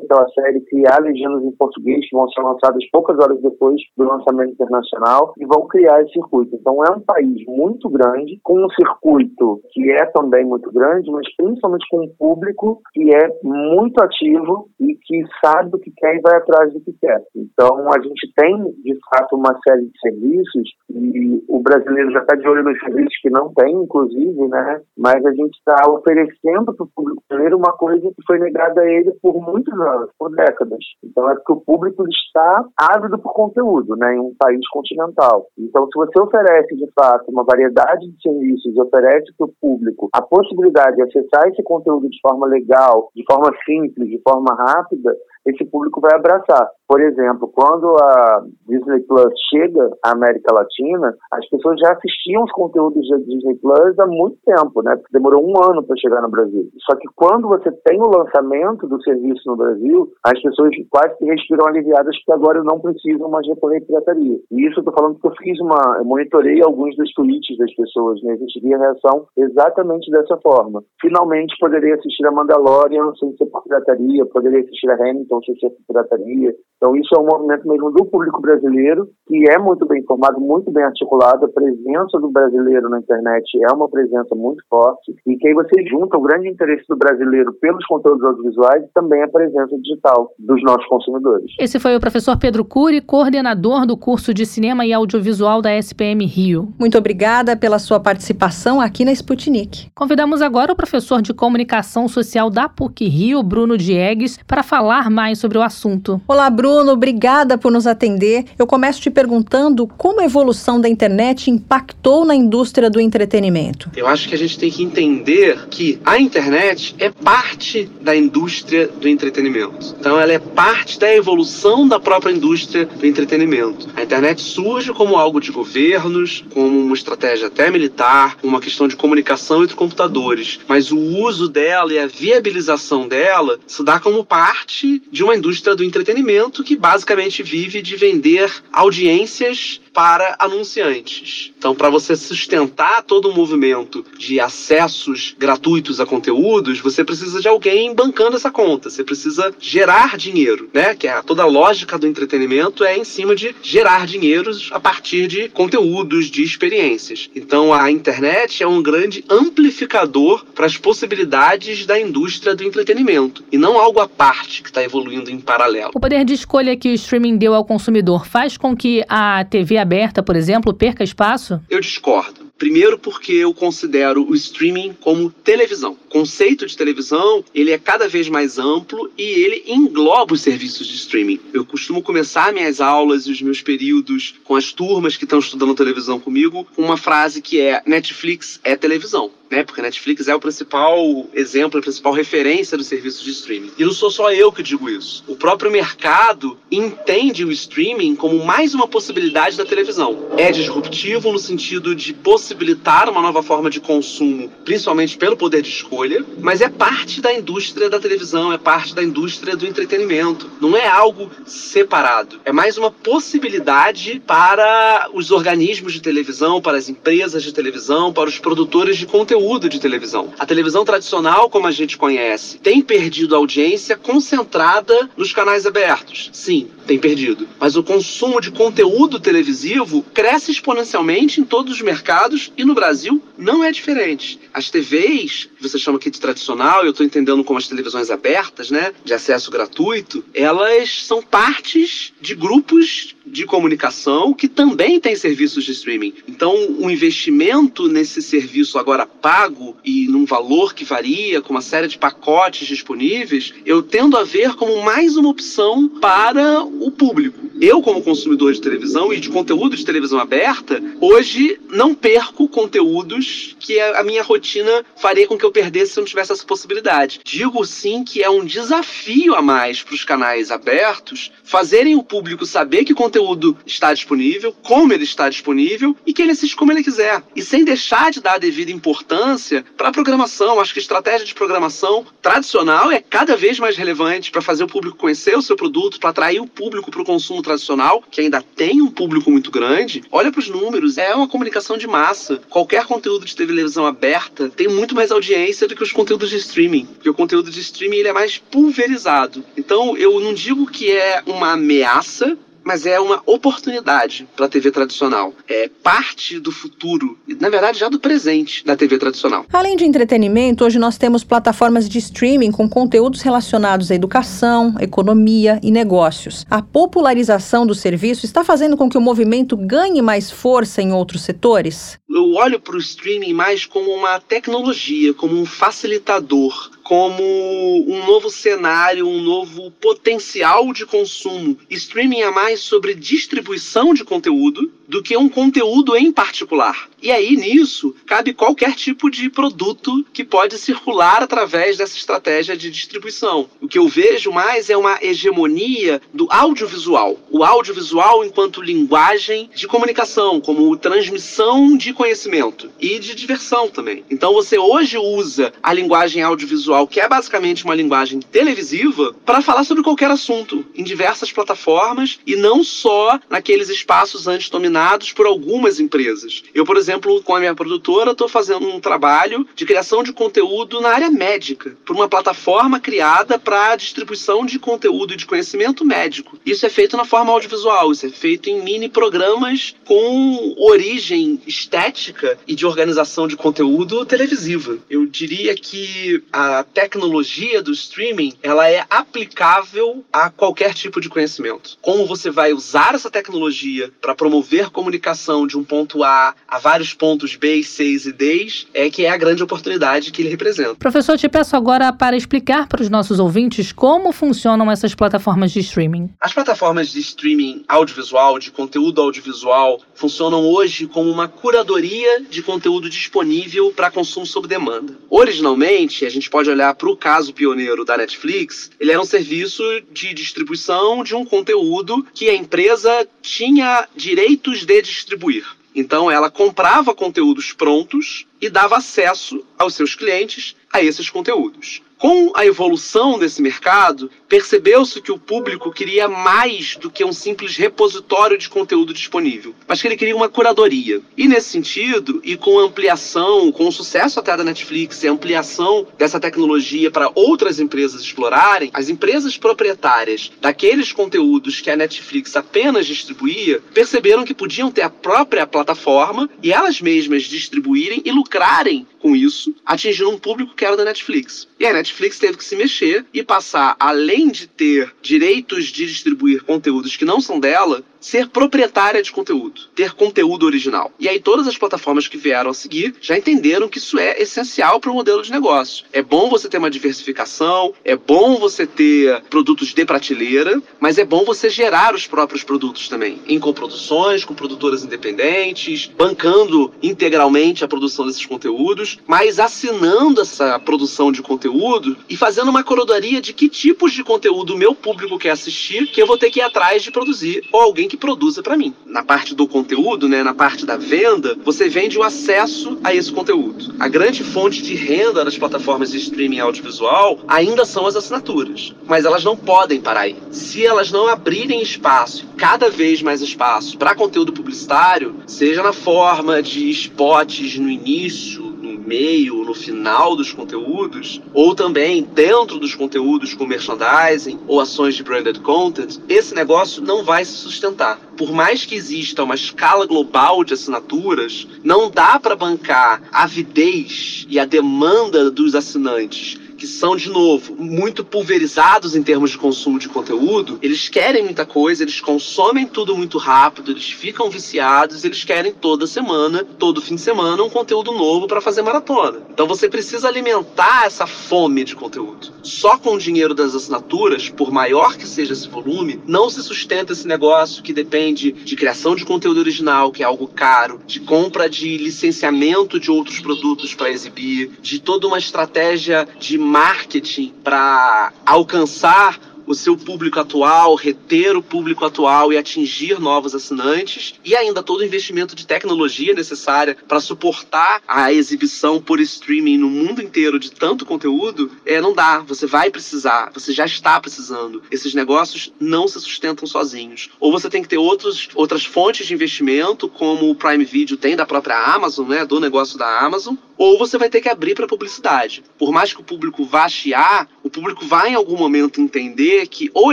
daquela série, criar legendas em português que vão ser lançadas poucas horas depois do lançamento internacional e vão criar esse circuito. Então, é um país muito grande, com um circuito que é também muito grande, mas principalmente com um público que é muito ativo e que sabe o que quer e vai atrás do que quer. Então, a gente tem, de fato, uma série de serviços e o brasileiro já está de olho nos serviços que não tem, inclusive, né? Mas a gente está oferecendo para o público brasileiro uma coisa que foi negada a ele por muitos anos, por décadas. Então é porque o público está ávido por conteúdo, né? Em um país continental. Então, se você oferece de fato uma variedade de serviços oferece para o público a possibilidade de acessar esse conteúdo de forma legal, de forma simples, de forma rápida, esse público vai abraçar. Por exemplo, quando a Disney Plus chega à América Latina, as pessoas já assistiam os conteúdos da Disney Plus há muito tempo, né? Demorou um ano para chegar no Brasil. Só que quando você tem o lançamento do serviço no Brasil, as pessoas quase que respiram aliviadas porque agora não precisam mais recorrer à pirataria. E isso eu tô falando porque eu fiz uma, eu monitorei alguns dos tweets das pessoas, né? A a reação exatamente dessa forma. Finalmente poderei assistir a Mandalorian sem ser por pirataria, poderia assistir a Hamilton sem ser por pirataria, então, isso é um movimento mesmo do público brasileiro, que é muito bem informado, muito bem articulado. A presença do brasileiro na internet é uma presença muito forte. E que aí você junta o grande interesse do brasileiro pelos conteúdos audiovisuais e também a presença digital dos nossos consumidores. Esse foi o professor Pedro Cury, coordenador do curso de Cinema e Audiovisual da SPM Rio. Muito obrigada pela sua participação aqui na Sputnik. Convidamos agora o professor de Comunicação Social da PUC Rio, Bruno Diegues, para falar mais sobre o assunto. Olá, Bruno. Bruno, obrigada por nos atender. Eu começo te perguntando como a evolução da internet impactou na indústria do entretenimento. Eu acho que a gente tem que entender que a internet é parte da indústria do entretenimento. Então, ela é parte da evolução da própria indústria do entretenimento. A internet surge como algo de governos, como uma estratégia até militar, uma questão de comunicação entre computadores. Mas o uso dela e a viabilização dela se dá como parte de uma indústria do entretenimento entretenimento que basicamente vive de vender audiências para anunciantes. Então, para você sustentar todo o movimento de acessos gratuitos a conteúdos, você precisa de alguém bancando essa conta. Você precisa gerar dinheiro, né? Que é toda a lógica do entretenimento é em cima de gerar dinheiros a partir de conteúdos, de experiências. Então, a internet é um grande amplificador para as possibilidades da indústria do entretenimento e não algo à parte que está evoluindo em paralelo. O poder de escolha que o streaming deu ao consumidor faz com que a TV aberta, por exemplo, perca espaço? Eu discordo. Primeiro porque eu considero o streaming como televisão. O conceito de televisão, ele é cada vez mais amplo e ele engloba os serviços de streaming. Eu costumo começar minhas aulas e os meus períodos com as turmas que estão estudando televisão comigo com uma frase que é Netflix é televisão né? Porque Netflix é o principal exemplo, a principal referência dos serviços de streaming. E não sou só eu que digo isso. O próprio mercado entende o streaming como mais uma possibilidade da televisão. É disruptivo no sentido de possibilitar uma nova forma de consumo, principalmente pelo poder de escolha, mas é parte da indústria da televisão, é parte da indústria do entretenimento. Não é algo separado. É mais uma possibilidade para os organismos de televisão, para as empresas de televisão, para os produtores de conteúdo conteúdo de televisão. A televisão tradicional, como a gente conhece, tem perdido audiência concentrada nos canais abertos. Sim, tem perdido. Mas o consumo de conteúdo televisivo cresce exponencialmente em todos os mercados e no Brasil não é diferente. As TVs, que você chama aqui de tradicional, eu estou entendendo como as televisões abertas, né, de acesso gratuito, elas são partes de grupos de comunicação que também têm serviços de streaming. Então, o investimento nesse serviço agora pago e num valor que varia, com uma série de pacotes disponíveis, eu tendo a ver como mais uma opção para o público. Eu, como consumidor de televisão e de conteúdo de televisão aberta, hoje não perco conteúdos que a minha rotina faria com que eu perdesse se eu não tivesse essa possibilidade. Digo sim que é um desafio a mais para os canais abertos fazerem o público saber que conteúdo está disponível, como ele está disponível e que ele assiste como ele quiser. E sem deixar de dar a devida importância para a programação. Acho que a estratégia de programação tradicional é cada vez mais relevante para fazer o público conhecer o seu produto, para atrair o público para o consumo tradicional, que ainda tem um público muito grande. Olha para os números, é uma comunicação de massa. Qualquer conteúdo de televisão aberta tem muito mais audiência do que os conteúdos de streaming, porque o conteúdo de streaming ele é mais pulverizado. Então eu não digo que é uma ameaça, mas é uma oportunidade para a TV tradicional. É parte do futuro, na verdade já do presente da TV tradicional. Além de entretenimento, hoje nós temos plataformas de streaming com conteúdos relacionados à educação, economia e negócios. A popularização do serviço está fazendo com que o movimento ganhe mais força em outros setores? Eu olho para o streaming mais como uma tecnologia, como um facilitador como um novo cenário, um novo potencial de consumo. Streaming é mais sobre distribuição de conteúdo do que um conteúdo em particular. E aí, nisso, cabe qualquer tipo de produto que pode circular através dessa estratégia de distribuição. O que eu vejo mais é uma hegemonia do audiovisual. O audiovisual enquanto linguagem de comunicação, como transmissão de conhecimento e de diversão também. Então, você hoje usa a linguagem audiovisual, que é basicamente uma linguagem televisiva, para falar sobre qualquer assunto, em diversas plataformas e não só naqueles espaços antes dominados por algumas empresas. Eu, por exemplo, exemplo, com a minha produtora, estou fazendo um trabalho de criação de conteúdo na área médica, por uma plataforma criada para distribuição de conteúdo e de conhecimento médico. Isso é feito na forma audiovisual, isso é feito em mini programas com origem estética e de organização de conteúdo televisiva. Eu diria que a tecnologia do streaming ela é aplicável a qualquer tipo de conhecimento. Como você vai usar essa tecnologia para promover comunicação de um ponto A a vários vários pontos B, C e D, é que é a grande oportunidade que ele representa. Professor, te peço agora para explicar para os nossos ouvintes como funcionam essas plataformas de streaming. As plataformas de streaming audiovisual, de conteúdo audiovisual, funcionam hoje como uma curadoria de conteúdo disponível para consumo sob demanda. Originalmente, a gente pode olhar para o caso pioneiro da Netflix, ele era um serviço de distribuição de um conteúdo que a empresa tinha direitos de distribuir. Então ela comprava conteúdos prontos e dava acesso aos seus clientes a esses conteúdos. Com a evolução desse mercado, percebeu-se que o público queria mais do que um simples repositório de conteúdo disponível, mas que ele queria uma curadoria. E nesse sentido, e com a ampliação, com o sucesso até da Netflix e a ampliação dessa tecnologia para outras empresas explorarem, as empresas proprietárias daqueles conteúdos que a Netflix apenas distribuía perceberam que podiam ter a própria plataforma e elas mesmas distribuírem e lucrarem lucrarem com isso, atingindo um público que era da Netflix. E a Netflix teve que se mexer e passar, além de ter direitos de distribuir conteúdos que não são dela, ser proprietária de conteúdo, ter conteúdo original. E aí todas as plataformas que vieram a seguir já entenderam que isso é essencial para o modelo de negócio. É bom você ter uma diversificação, é bom você ter produtos de prateleira, mas é bom você gerar os próprios produtos também, em coproduções, com produtoras independentes, bancando integralmente a produção desses conteúdos, mas assinando essa produção de conteúdo e fazendo uma corodaria de que tipos de conteúdo o meu público quer assistir, que eu vou ter que ir atrás de produzir, ou alguém que produza para mim. Na parte do conteúdo, né, na parte da venda, você vende o acesso a esse conteúdo. A grande fonte de renda das plataformas de streaming audiovisual ainda são as assinaturas, mas elas não podem parar aí. Se elas não abrirem espaço, cada vez mais espaço para conteúdo publicitário, seja na forma de spots no início, meio, no final dos conteúdos, ou também dentro dos conteúdos com merchandising ou ações de branded content, esse negócio não vai se sustentar. Por mais que exista uma escala global de assinaturas, não dá para bancar a avidez e a demanda dos assinantes que são, de novo, muito pulverizados em termos de consumo de conteúdo, eles querem muita coisa, eles consomem tudo muito rápido, eles ficam viciados, eles querem toda semana, todo fim de semana, um conteúdo novo para fazer maratona. Então você precisa alimentar essa fome de conteúdo. Só com o dinheiro das assinaturas, por maior que seja esse volume, não se sustenta esse negócio que depende de criação de conteúdo original, que é algo caro, de compra de licenciamento de outros produtos para exibir, de toda uma estratégia de marketing para alcançar o seu público atual, reter o público atual e atingir novos assinantes, e ainda todo o investimento de tecnologia necessária para suportar a exibição por streaming no mundo inteiro de tanto conteúdo, é, não dá. Você vai precisar, você já está precisando. Esses negócios não se sustentam sozinhos. Ou você tem que ter outros, outras fontes de investimento, como o Prime Video tem da própria Amazon, né, do negócio da Amazon, ou você vai ter que abrir para publicidade. Por mais que o público vá chiar, o público vai em algum momento entender que ou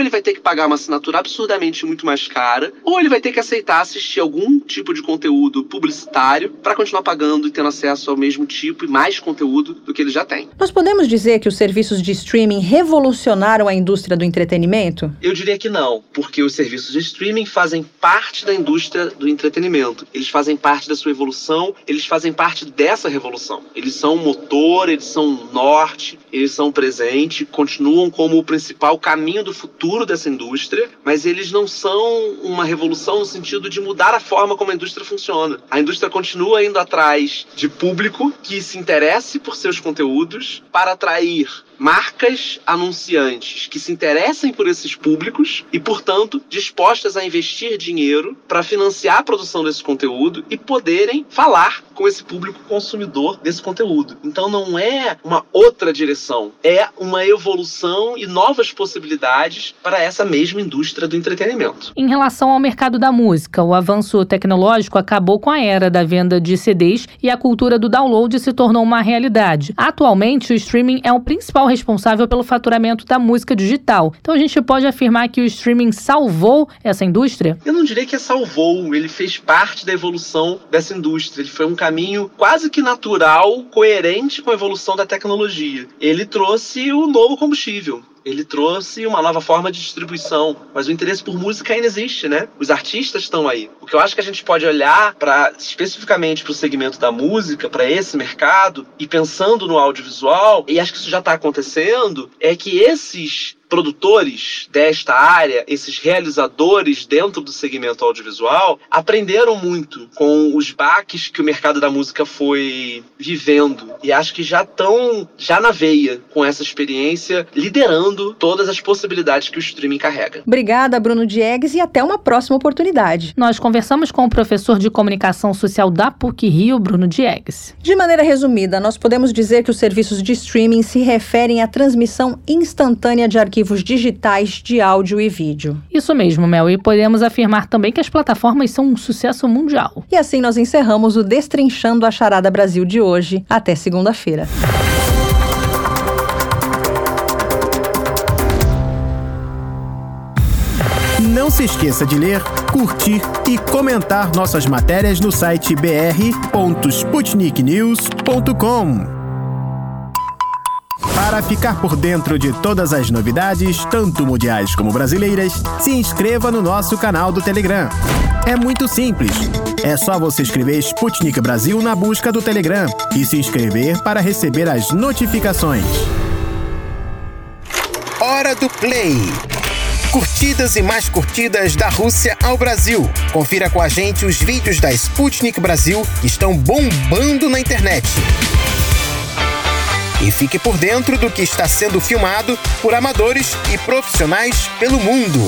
ele vai ter que pagar uma assinatura absurdamente muito mais cara, ou ele vai ter que aceitar assistir algum tipo de conteúdo publicitário para continuar pagando e tendo acesso ao mesmo tipo e mais conteúdo do que ele já tem. Nós podemos dizer que os serviços de streaming revolucionaram a indústria do entretenimento? Eu diria que não, porque os serviços de streaming fazem parte da indústria do entretenimento. Eles fazem parte da sua evolução, eles fazem parte dessa revolução. Eles são motor, eles são norte, eles são presente, continuam como o principal caminho do futuro dessa indústria, mas eles não são uma revolução no sentido de mudar a forma como a indústria funciona. A indústria continua indo atrás de público que se interesse por seus conteúdos para atrair marcas anunciantes que se interessem por esses públicos e, portanto, dispostas a investir dinheiro para financiar a produção desse conteúdo e poderem falar com esse público consumidor desse conteúdo. Então não é uma outra direção, é uma evolução e novas possibilidades para essa mesma indústria do entretenimento. Em relação ao mercado da música, o avanço tecnológico acabou com a era da venda de CDs e a cultura do download se tornou uma realidade. Atualmente, o streaming é o principal principal responsável pelo faturamento da música digital. Então a gente pode afirmar que o streaming salvou essa indústria? Eu não diria que salvou, ele fez parte da evolução dessa indústria. Ele foi um caminho quase que natural, coerente com a evolução da tecnologia. Ele trouxe o novo combustível ele trouxe uma nova forma de distribuição, mas o interesse por música ainda existe, né? Os artistas estão aí. O que eu acho que a gente pode olhar para especificamente para o segmento da música, para esse mercado e pensando no audiovisual, e acho que isso já está acontecendo, é que esses produtores desta área, esses realizadores dentro do segmento audiovisual, aprenderam muito com os baques que o mercado da música foi vivendo. E acho que já estão já na veia com essa experiência, liderando todas as possibilidades que o streaming carrega. Obrigada, Bruno Diegues, e até uma próxima oportunidade. Nós conversamos com o professor de comunicação social da PUC Rio, Bruno Diegues. De maneira resumida, nós podemos dizer que os serviços de streaming se referem à transmissão instantânea de arquivos digitais de áudio e vídeo. Isso mesmo, Mel, e podemos afirmar também que as plataformas são um sucesso mundial. E assim nós encerramos o Destrinchando a Charada Brasil de hoje. Até segunda-feira. Não se esqueça de ler, curtir e comentar nossas matérias no site br.sputniknews.com. Para ficar por dentro de todas as novidades, tanto mundiais como brasileiras, se inscreva no nosso canal do Telegram. É muito simples. É só você escrever Sputnik Brasil na busca do Telegram e se inscrever para receber as notificações. Hora do Play. Curtidas e mais curtidas da Rússia ao Brasil. Confira com a gente os vídeos da Sputnik Brasil que estão bombando na internet. E fique por dentro do que está sendo filmado por amadores e profissionais pelo mundo.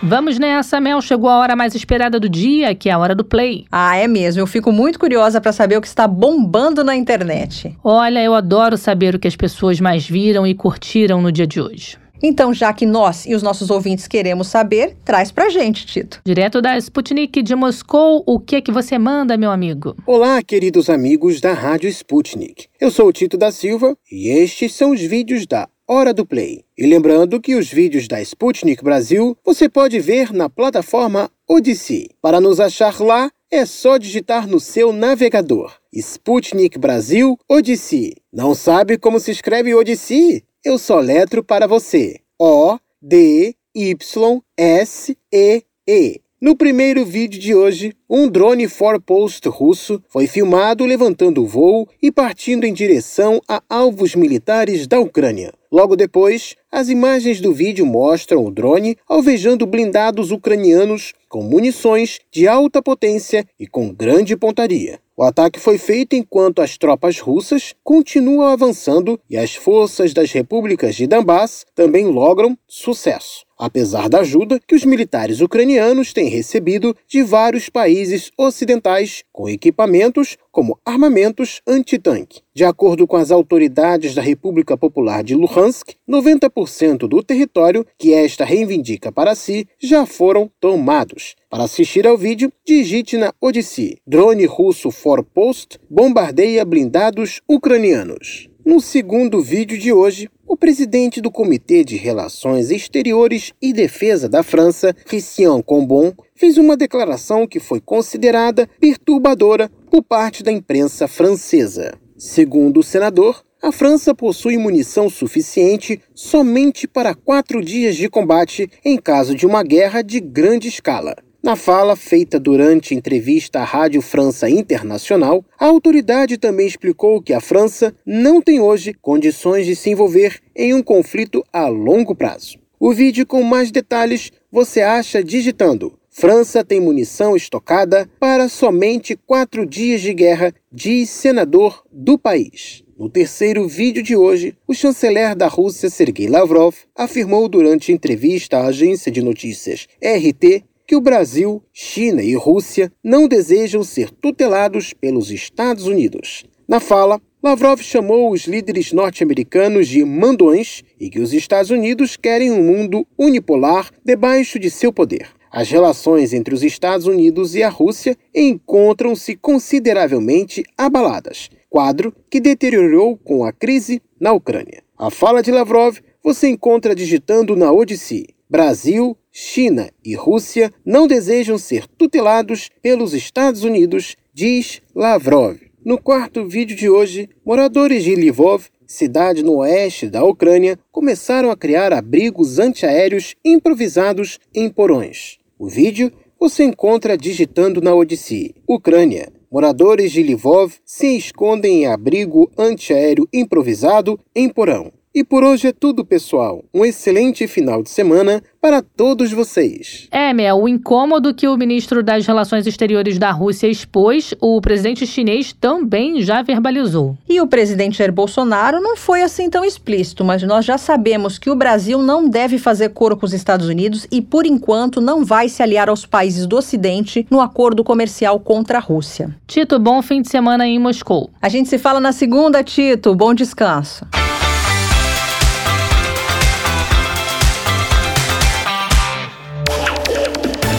Vamos nessa, Mel. Chegou a hora mais esperada do dia, que é a hora do play. Ah, é mesmo. Eu fico muito curiosa para saber o que está bombando na internet. Olha, eu adoro saber o que as pessoas mais viram e curtiram no dia de hoje. Então, já que nós e os nossos ouvintes queremos saber, traz pra gente, Tito. Direto da Sputnik de Moscou, o que é que você manda, meu amigo? Olá, queridos amigos da Rádio Sputnik. Eu sou o Tito da Silva e estes são os vídeos da Hora do Play. E lembrando que os vídeos da Sputnik Brasil você pode ver na plataforma Odyssey. Para nos achar lá, é só digitar no seu navegador Sputnik Brasil Odyssey. Não sabe como se escreve Odyssey? Eu soletro para você. O D Y S E E. No primeiro vídeo de hoje, um drone four-post russo foi filmado levantando voo e partindo em direção a alvos militares da Ucrânia. Logo depois, as imagens do vídeo mostram o drone alvejando blindados ucranianos com munições de alta potência e com grande pontaria. O ataque foi feito enquanto as tropas russas continuam avançando e as forças das repúblicas de Donbass também logram sucesso, apesar da ajuda que os militares ucranianos têm recebido de vários países ocidentais com equipamentos como armamentos antitanque. De acordo com as autoridades da República Popular de Luhansk, 90% do território que esta reivindica para si já foram tomados. Para assistir ao vídeo, digite na Odyssey: drone russo Forpost bombardeia blindados ucranianos. No segundo vídeo de hoje, o presidente do Comitê de Relações Exteriores e Defesa da França, Christian Combon, fez uma declaração que foi considerada perturbadora por parte da imprensa francesa. Segundo o senador, a França possui munição suficiente somente para quatro dias de combate em caso de uma guerra de grande escala. Na fala feita durante entrevista à Rádio França Internacional, a autoridade também explicou que a França não tem hoje condições de se envolver em um conflito a longo prazo. O vídeo com mais detalhes você acha digitando França tem munição estocada para somente quatro dias de guerra, diz senador do país. No terceiro vídeo de hoje, o chanceler da Rússia, Sergei Lavrov, afirmou durante entrevista à agência de notícias RT que o Brasil, China e Rússia não desejam ser tutelados pelos Estados Unidos. Na fala, Lavrov chamou os líderes norte-americanos de mandões e que os Estados Unidos querem um mundo unipolar debaixo de seu poder. As relações entre os Estados Unidos e a Rússia encontram-se consideravelmente abaladas, quadro que deteriorou com a crise na Ucrânia. A fala de Lavrov você encontra digitando na Odyssey. Brasil, China e Rússia não desejam ser tutelados pelos Estados Unidos, diz Lavrov. No quarto vídeo de hoje, moradores de Lvov, cidade no oeste da Ucrânia, começaram a criar abrigos antiaéreos improvisados em porões. O vídeo você encontra digitando na Odyssey. Ucrânia. Moradores de Lvov se escondem em abrigo antiaéreo improvisado em porão. E por hoje é tudo, pessoal. Um excelente final de semana para todos vocês. É, Mel, o incômodo que o ministro das Relações Exteriores da Rússia expôs, o presidente chinês também já verbalizou. E o presidente Jair Bolsonaro não foi assim tão explícito, mas nós já sabemos que o Brasil não deve fazer coro com os Estados Unidos e, por enquanto, não vai se aliar aos países do Ocidente no acordo comercial contra a Rússia. Tito, bom fim de semana em Moscou. A gente se fala na segunda, Tito. Bom descanso.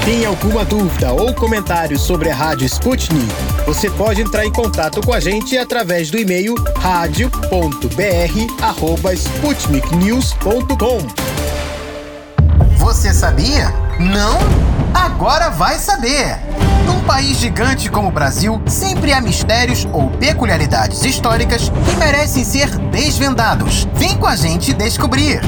Tem alguma dúvida ou comentário sobre a Rádio Sputnik? Você pode entrar em contato com a gente através do e-mail radio.br@sputniknews.com. Você sabia? Não? Agora vai saber. Num país gigante como o Brasil, sempre há mistérios ou peculiaridades históricas que merecem ser desvendados. Vem com a gente descobrir.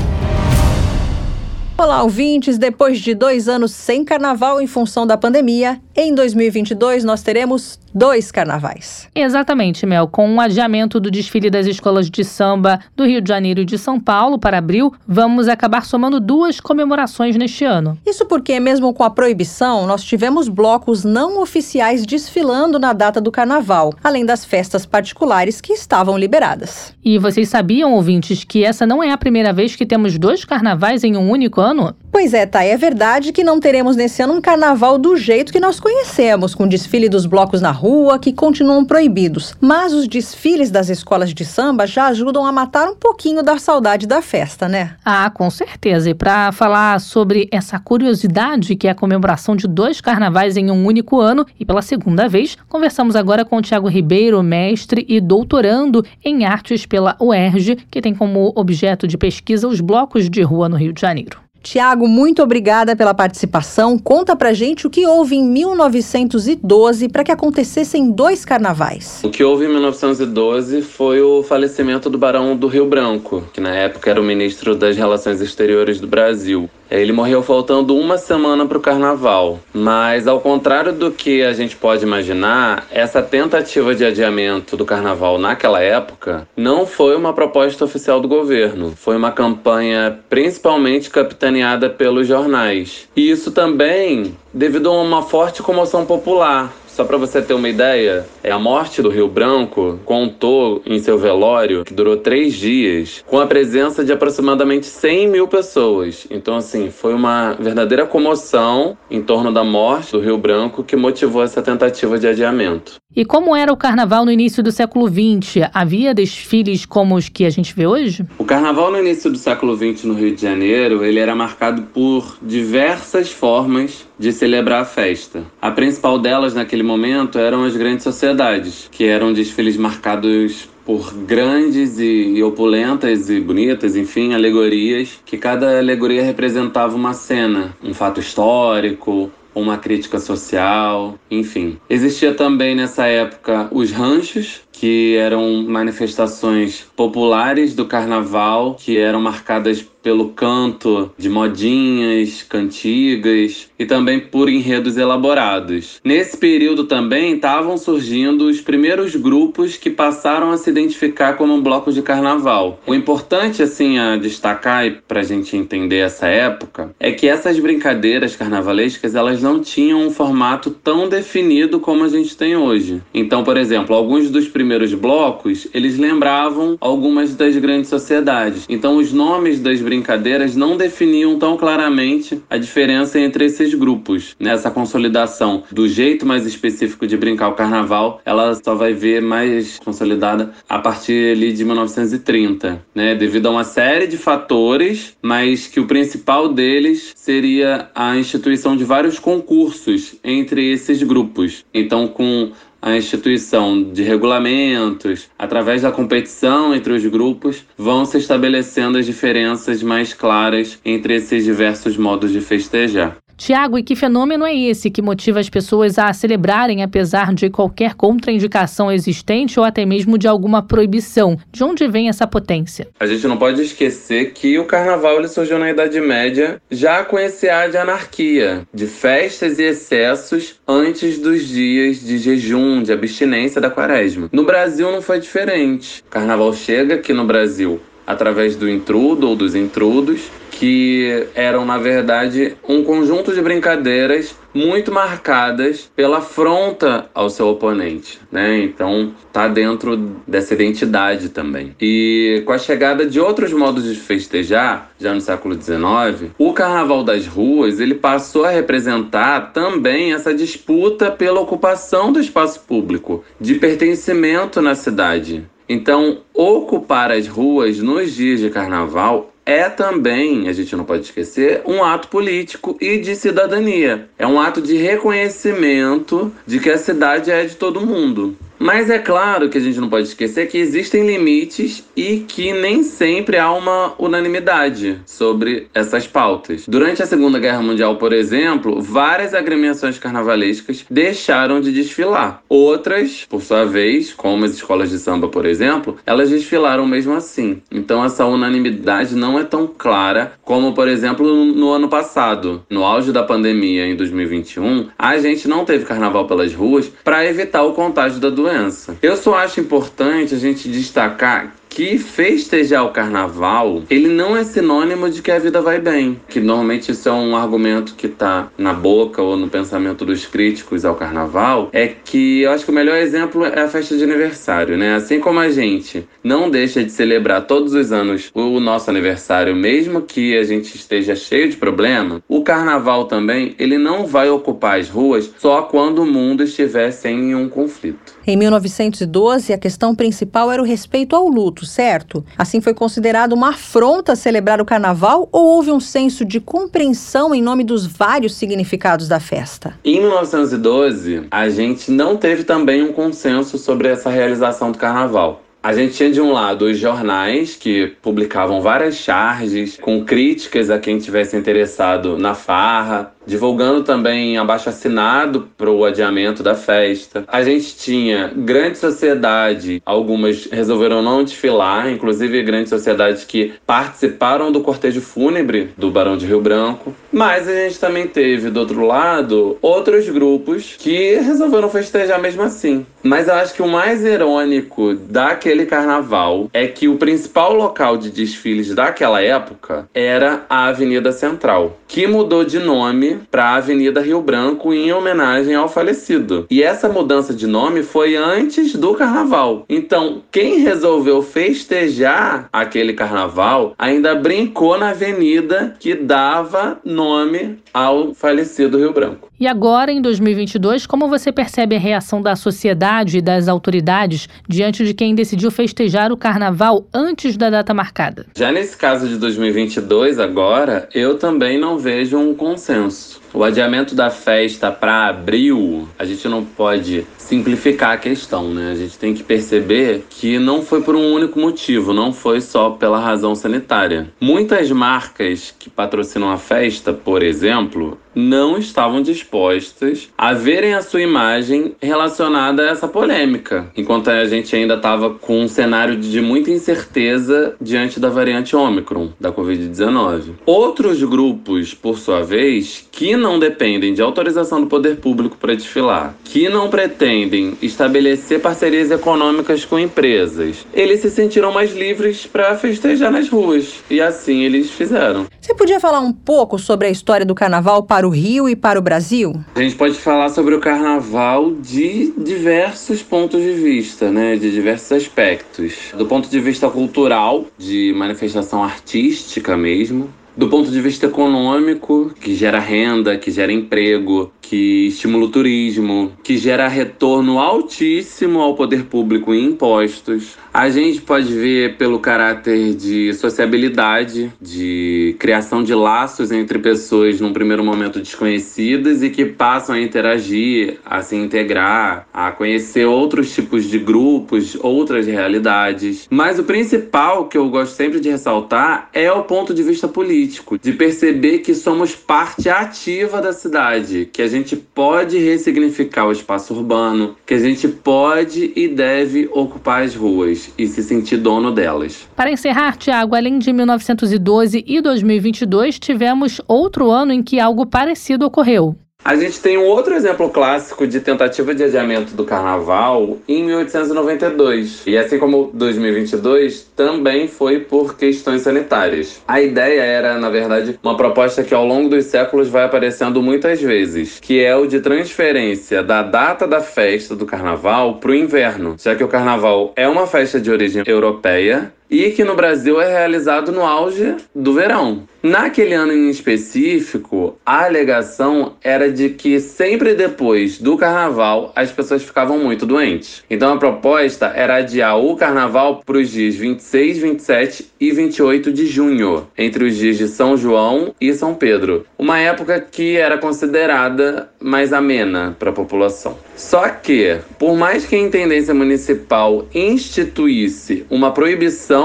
Olá, ouvintes! Depois de dois anos sem carnaval em função da pandemia, em 2022 nós teremos dois carnavais. Exatamente, Mel. Com o um adiamento do desfile das escolas de samba do Rio de Janeiro e de São Paulo para abril, vamos acabar somando duas comemorações neste ano. Isso porque, mesmo com a proibição, nós tivemos blocos não oficiais desfilando na data do carnaval, além das festas particulares que estavam liberadas. E vocês sabiam, ouvintes, que essa não é a primeira vez que temos dois carnavais em um único ano? Pois é, tá. É verdade que não teremos nesse ano um carnaval do jeito que nós conhecemos, com desfile dos blocos na rua, que continuam proibidos. Mas os desfiles das escolas de samba já ajudam a matar um pouquinho da saudade da festa, né? Ah, com certeza. E para falar sobre essa curiosidade que é a comemoração de dois carnavais em um único ano, e pela segunda vez, conversamos agora com o Tiago Ribeiro, mestre e doutorando em artes pela UERJ, que tem como objeto de pesquisa os blocos de rua no Rio de Janeiro. Tiago, muito obrigada pela participação. Conta pra gente o que houve em 1912 para que acontecessem dois carnavais. O que houve em 1912 foi o falecimento do Barão do Rio Branco, que na época era o ministro das Relações Exteriores do Brasil. Ele morreu faltando uma semana para o carnaval. Mas, ao contrário do que a gente pode imaginar, essa tentativa de adiamento do carnaval naquela época não foi uma proposta oficial do governo. Foi uma campanha principalmente capitaneada pelos jornais. E isso também devido a uma forte comoção popular. Só para você ter uma ideia, é a morte do Rio Branco contou em seu velório, que durou três dias, com a presença de aproximadamente 100 mil pessoas. Então, assim, foi uma verdadeira comoção em torno da morte do Rio Branco que motivou essa tentativa de adiamento. E como era o carnaval no início do século XX? Havia desfiles como os que a gente vê hoje? O carnaval no início do século XX no Rio de Janeiro, ele era marcado por diversas formas de celebrar a festa. A principal delas naquele momento eram as grandes sociedades, que eram desfiles marcados por grandes e, opulentas e bonitas, enfim, alegorias, que cada alegoria representava uma cena, um fato histórico, uma crítica social, enfim. Existia também nessa época os ranchos, que eram manifestações populares do carnaval, que eram marcadas pelo canto de modinhas, cantigas e também por enredos elaborados. Nesse período também estavam surgindo os primeiros grupos que passaram a se identificar como blocos de carnaval. O importante assim a destacar para a gente entender essa época é que essas brincadeiras carnavalescas elas não tinham um formato tão definido como a gente tem hoje. Então, por exemplo, alguns dos primeiros blocos eles lembravam algumas das grandes sociedades. Então, os nomes das brincadeiras não definiam tão claramente a diferença entre esses grupos. Nessa consolidação do jeito mais específico de brincar o carnaval, ela só vai ver mais consolidada a partir ali de 1930, né? Devido a uma série de fatores, mas que o principal deles seria a instituição de vários concursos entre esses grupos. Então, com a instituição de regulamentos, através da competição entre os grupos, vão se estabelecendo as diferenças mais claras entre esses diversos modos de festejar. Tiago, e que fenômeno é esse que motiva as pessoas a celebrarem apesar de qualquer contraindicação existente ou até mesmo de alguma proibição? De onde vem essa potência? A gente não pode esquecer que o carnaval ele surgiu na Idade Média já com esse ar de anarquia, de festas e excessos antes dos dias de jejum, de abstinência da quaresma. No Brasil não foi diferente. O carnaval chega aqui no Brasil através do intrudo ou dos intrudos, que eram, na verdade, um conjunto de brincadeiras muito marcadas pela afronta ao seu oponente, né? Então, tá dentro dessa identidade também. E com a chegada de outros modos de festejar, já no século XIX, o carnaval das ruas, ele passou a representar também essa disputa pela ocupação do espaço público, de pertencimento na cidade. Então, ocupar as ruas nos dias de carnaval é também, a gente não pode esquecer, um ato político e de cidadania. É um ato de reconhecimento de que a cidade é de todo mundo. Mas é claro que a gente não pode esquecer que existem limites e que nem sempre há uma unanimidade sobre essas pautas. Durante a Segunda Guerra Mundial, por exemplo, várias agremiações carnavalescas deixaram de desfilar. Outras, por sua vez, como as escolas de samba, por exemplo, elas desfilaram mesmo assim. Então essa unanimidade não é tão clara como, por exemplo, no ano passado, no auge da pandemia em 2021, a gente não teve carnaval pelas ruas para evitar o contágio da doença doença. Eu só acho importante a gente destacar que festejar o carnaval, ele não é sinônimo de que a vida vai bem. Que normalmente isso é um argumento que tá na boca ou no pensamento dos críticos ao carnaval, é que eu acho que o melhor exemplo é a festa de aniversário, né? Assim como a gente não deixa de celebrar todos os anos o nosso aniversário, mesmo que a gente esteja cheio de problema, o carnaval também, ele não vai ocupar as ruas só quando o mundo estiver sem um conflito. Em 1912, a questão principal era o respeito ao luto, certo? Assim foi considerado uma afronta celebrar o carnaval ou houve um senso de compreensão em nome dos vários significados da festa? Em 1912, a gente não teve também um consenso sobre essa realização do carnaval. A gente tinha de um lado os jornais que publicavam várias charges com críticas a quem tivesse interessado na farra, divulgando também abaixo assinado para o adiamento da festa. A gente tinha grande sociedade, algumas resolveram não desfilar, inclusive grandes sociedades que participaram do cortejo fúnebre do Barão de Rio Branco. Mas a gente também teve, do outro lado, outros grupos que resolveram festejar mesmo assim. Mas eu acho que o mais irônico daquele carnaval é que o principal local de desfiles daquela época era a Avenida Central, que mudou de nome para a Avenida Rio Branco em homenagem ao falecido. E essa mudança de nome foi antes do carnaval. Então, quem resolveu festejar aquele carnaval ainda brincou na avenida que dava nome ao falecido Rio Branco. E agora, em 2022, como você percebe a reação da sociedade e das autoridades diante de quem decidiu festejar o carnaval antes da data marcada? Já nesse caso de 2022, agora, eu também não vejo um consenso. Yes. O adiamento da festa para abril, a gente não pode simplificar a questão, né? A gente tem que perceber que não foi por um único motivo, não foi só pela razão sanitária. Muitas marcas que patrocinam a festa, por exemplo, não estavam dispostas a verem a sua imagem relacionada a essa polêmica, enquanto a gente ainda estava com um cenário de muita incerteza diante da variante Ômicron da Covid-19. Outros grupos, por sua vez, que não dependem de autorização do poder público para desfilar, que não pretendem estabelecer parcerias econômicas com empresas, eles se sentiram mais livres para festejar nas ruas e assim eles fizeram. Você podia falar um pouco sobre a história do carnaval para o Rio e para o Brasil? A gente pode falar sobre o carnaval de diversos pontos de vista, né? De diversos aspectos. Do ponto de vista cultural, de manifestação artística mesmo, do ponto de vista econômico, que gera renda, que gera emprego, que estimula o turismo, que gera retorno altíssimo ao poder público em impostos. A gente pode ver pelo caráter de sociabilidade, de criação de laços entre pessoas num primeiro momento desconhecidas e que passam a interagir, a se integrar, a conhecer outros tipos de grupos, outras realidades. Mas o principal que eu gosto sempre de ressaltar é o ponto de vista político, de perceber que somos parte ativa da cidade, que a gente pode ressignificar o espaço urbano, que a gente pode e deve ocupar as ruas e se sentir dono delas. Para encerrar, Tiago, além de 1912 e 2022, tivemos outro ano em que algo parecido ocorreu. A gente tem um outro exemplo clássico de tentativa de adiamento do carnaval em 1892. E assim como 2022, também foi por questões sanitárias. A ideia era, na verdade, uma proposta que ao longo dos séculos vai aparecendo muitas vezes, que é o de transferência da data da festa do carnaval para o inverno, já que o carnaval é uma festa de origem europeia e que no Brasil é realizado no auge do verão. Naquele ano em específico, a alegação era de que sempre depois do carnaval as pessoas ficavam muito doentes. Então a proposta era adiar o carnaval para os dias 26, 27 e 28 de junho, entre os dias de São João e São Pedro, uma época que era considerada mais amena para a população. Só que, por mais que a intendência municipal instituísse uma proibição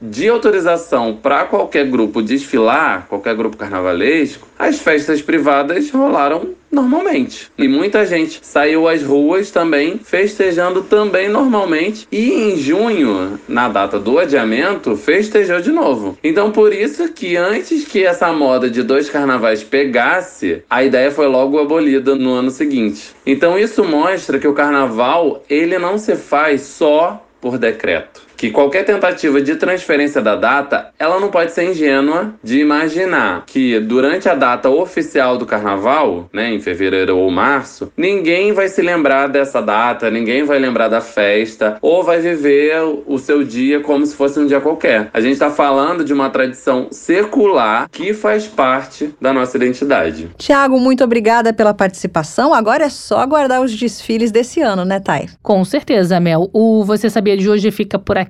de autorização para qualquer grupo desfilar, qualquer grupo carnavalesco, as festas privadas rolaram normalmente. E muita gente saiu às ruas também, festejando também normalmente. E em junho, na data do adiamento, festejou de novo. Então por isso que antes que essa moda de dois carnavais pegasse, a ideia foi logo abolida no ano seguinte. Então isso mostra que o carnaval, ele não se faz só por decreto que qualquer tentativa de transferência da data, ela não pode ser ingênua de imaginar que durante a data oficial do carnaval, né, em fevereiro ou março, ninguém vai se lembrar dessa data, ninguém vai lembrar da festa ou vai viver o seu dia como se fosse um dia qualquer. A gente está falando de uma tradição secular que faz parte da nossa identidade. Tiago, muito obrigada pela participação. Agora é só aguardar os desfiles desse ano, né, Thay? Com certeza, Mel. O Você Sabia de hoje fica por aqui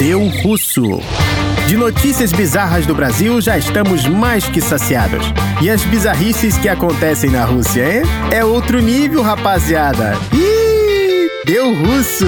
Deu Russo. De notícias bizarras do Brasil já estamos mais que saciados. E as bizarrices que acontecem na Rússia, hein? É outro nível, rapaziada. Ih, deu russo.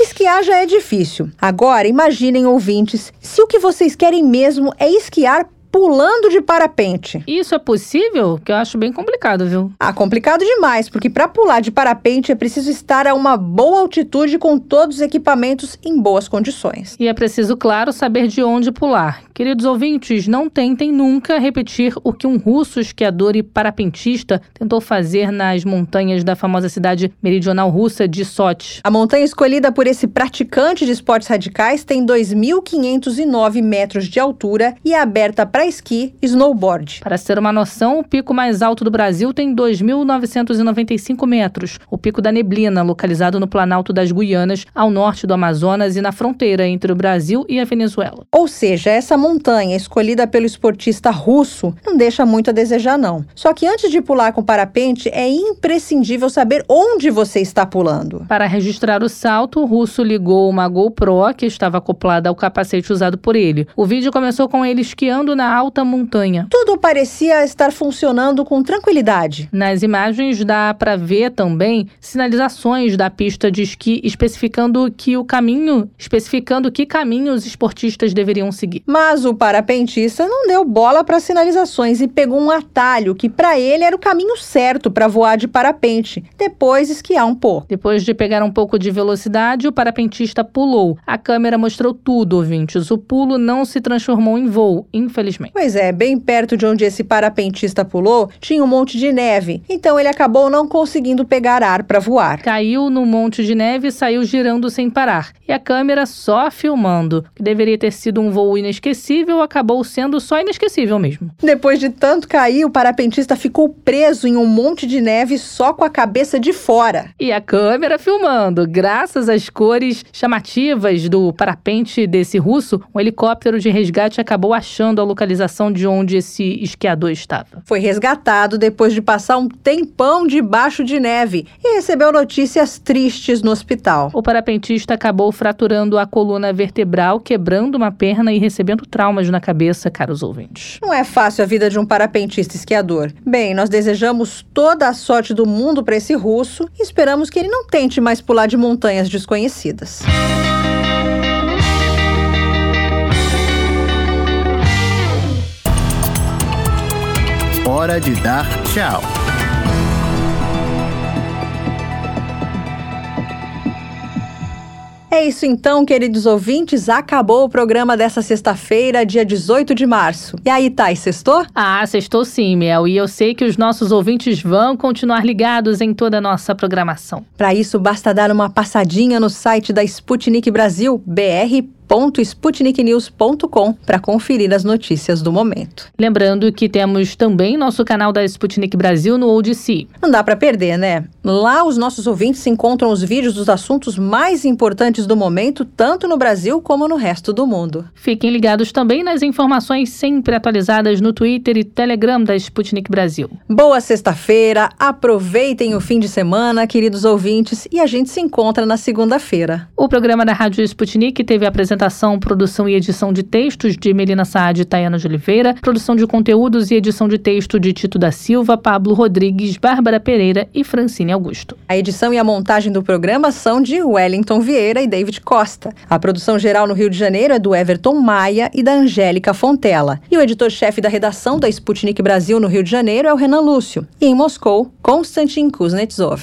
Esquiar já é difícil. Agora, imaginem, ouvintes, se o que vocês querem mesmo é esquiar pulando de parapente. Isso é possível? Que eu acho bem complicado, viu? Ah, complicado demais, porque para pular de parapente é preciso estar a uma boa altitude com todos os equipamentos em boas condições. E é preciso, claro, saber de onde pular. Queridos ouvintes, não tentem nunca repetir o que um russo esquiador e parapentista tentou fazer nas montanhas da famosa cidade meridional russa de Sochi. A montanha escolhida por esse praticante de esportes radicais tem 2.509 metros de altura e é aberta para esqui e snowboard. Para ser uma noção, o pico mais alto do Brasil tem 2.995 metros. O Pico da Neblina, localizado no Planalto das Guianas, ao norte do Amazonas e na fronteira entre o Brasil e a Venezuela. Ou seja, essa montanha escolhida pelo esportista russo não deixa muito a desejar, não. Só que antes de pular com parapente, é imprescindível saber onde você está pulando. Para registrar o salto, o russo ligou uma GoPro que estava acoplada ao capacete usado por ele. O vídeo começou com ele esquiando na alta montanha. Tudo parecia estar funcionando com tranquilidade. Nas imagens dá para ver também sinalizações da pista de esqui especificando que o caminho, especificando que caminho os esportistas deveriam seguir. Mas o parapentista não deu bola para sinalizações e pegou um atalho que para ele era o caminho certo para voar de parapente, depois esquiar um pouco. Depois de pegar um pouco de velocidade, o parapentista pulou. A câmera mostrou tudo, ouvintes. O pulo não se transformou em voo, infelizmente Pois é, bem perto de onde esse parapentista pulou, tinha um monte de neve, então ele acabou não conseguindo pegar ar para voar. Caiu no monte de neve e saiu girando sem parar. E a câmera só filmando. Que deveria ter sido um voo inesquecível, acabou sendo só inesquecível mesmo. Depois de tanto cair, o parapentista ficou preso em um monte de neve só com a cabeça de fora. E a câmera filmando. Graças às cores chamativas do parapente desse russo, um helicóptero de resgate acabou achando a localização localização de onde esse esquiador estava. Foi resgatado depois de passar um tempão debaixo de neve e recebeu notícias tristes no hospital. O parapentista acabou fraturando a coluna vertebral, quebrando uma perna e recebendo traumas na cabeça, caros ouvintes. Não é fácil a vida de um parapentista esquiador. Bem, nós desejamos toda a sorte do mundo para esse russo e esperamos que ele não tente mais pular de montanhas desconhecidas. Hora de dar tchau. É isso então, queridos ouvintes. Acabou o programa dessa sexta-feira, dia 18 de março. E aí, Thay, sextou? Ah, sextou sim, Mel. E eu sei que os nossos ouvintes vão continuar ligados em toda a nossa programação. Para isso, basta dar uma passadinha no site da Sputnik Brasil, br www.sputniknews.com para conferir as notícias do momento. Lembrando que temos também nosso canal da Sputnik Brasil no ODC. Não dá para perder, né? Lá os nossos ouvintes encontram os vídeos dos assuntos mais importantes do momento, tanto no Brasil como no resto do mundo. Fiquem ligados também nas informações sempre atualizadas no Twitter e Telegram da Sputnik Brasil. Boa sexta-feira, aproveitem o fim de semana, queridos ouvintes, e a gente se encontra na segunda-feira. O programa da Rádio Sputnik teve a apresentação apresentação, produção e edição de textos de Melina Saad e Tayana de Oliveira, produção de conteúdos e edição de texto de Tito da Silva, Pablo Rodrigues, Bárbara Pereira e Francine Augusto. A edição e a montagem do programa são de Wellington Vieira e David Costa. A produção geral no Rio de Janeiro é do Everton Maia e da Angélica Fontela. E o editor-chefe da redação da Sputnik Brasil no Rio de Janeiro é o Renan Lúcio. E em Moscou, Konstantin Kuznetsov.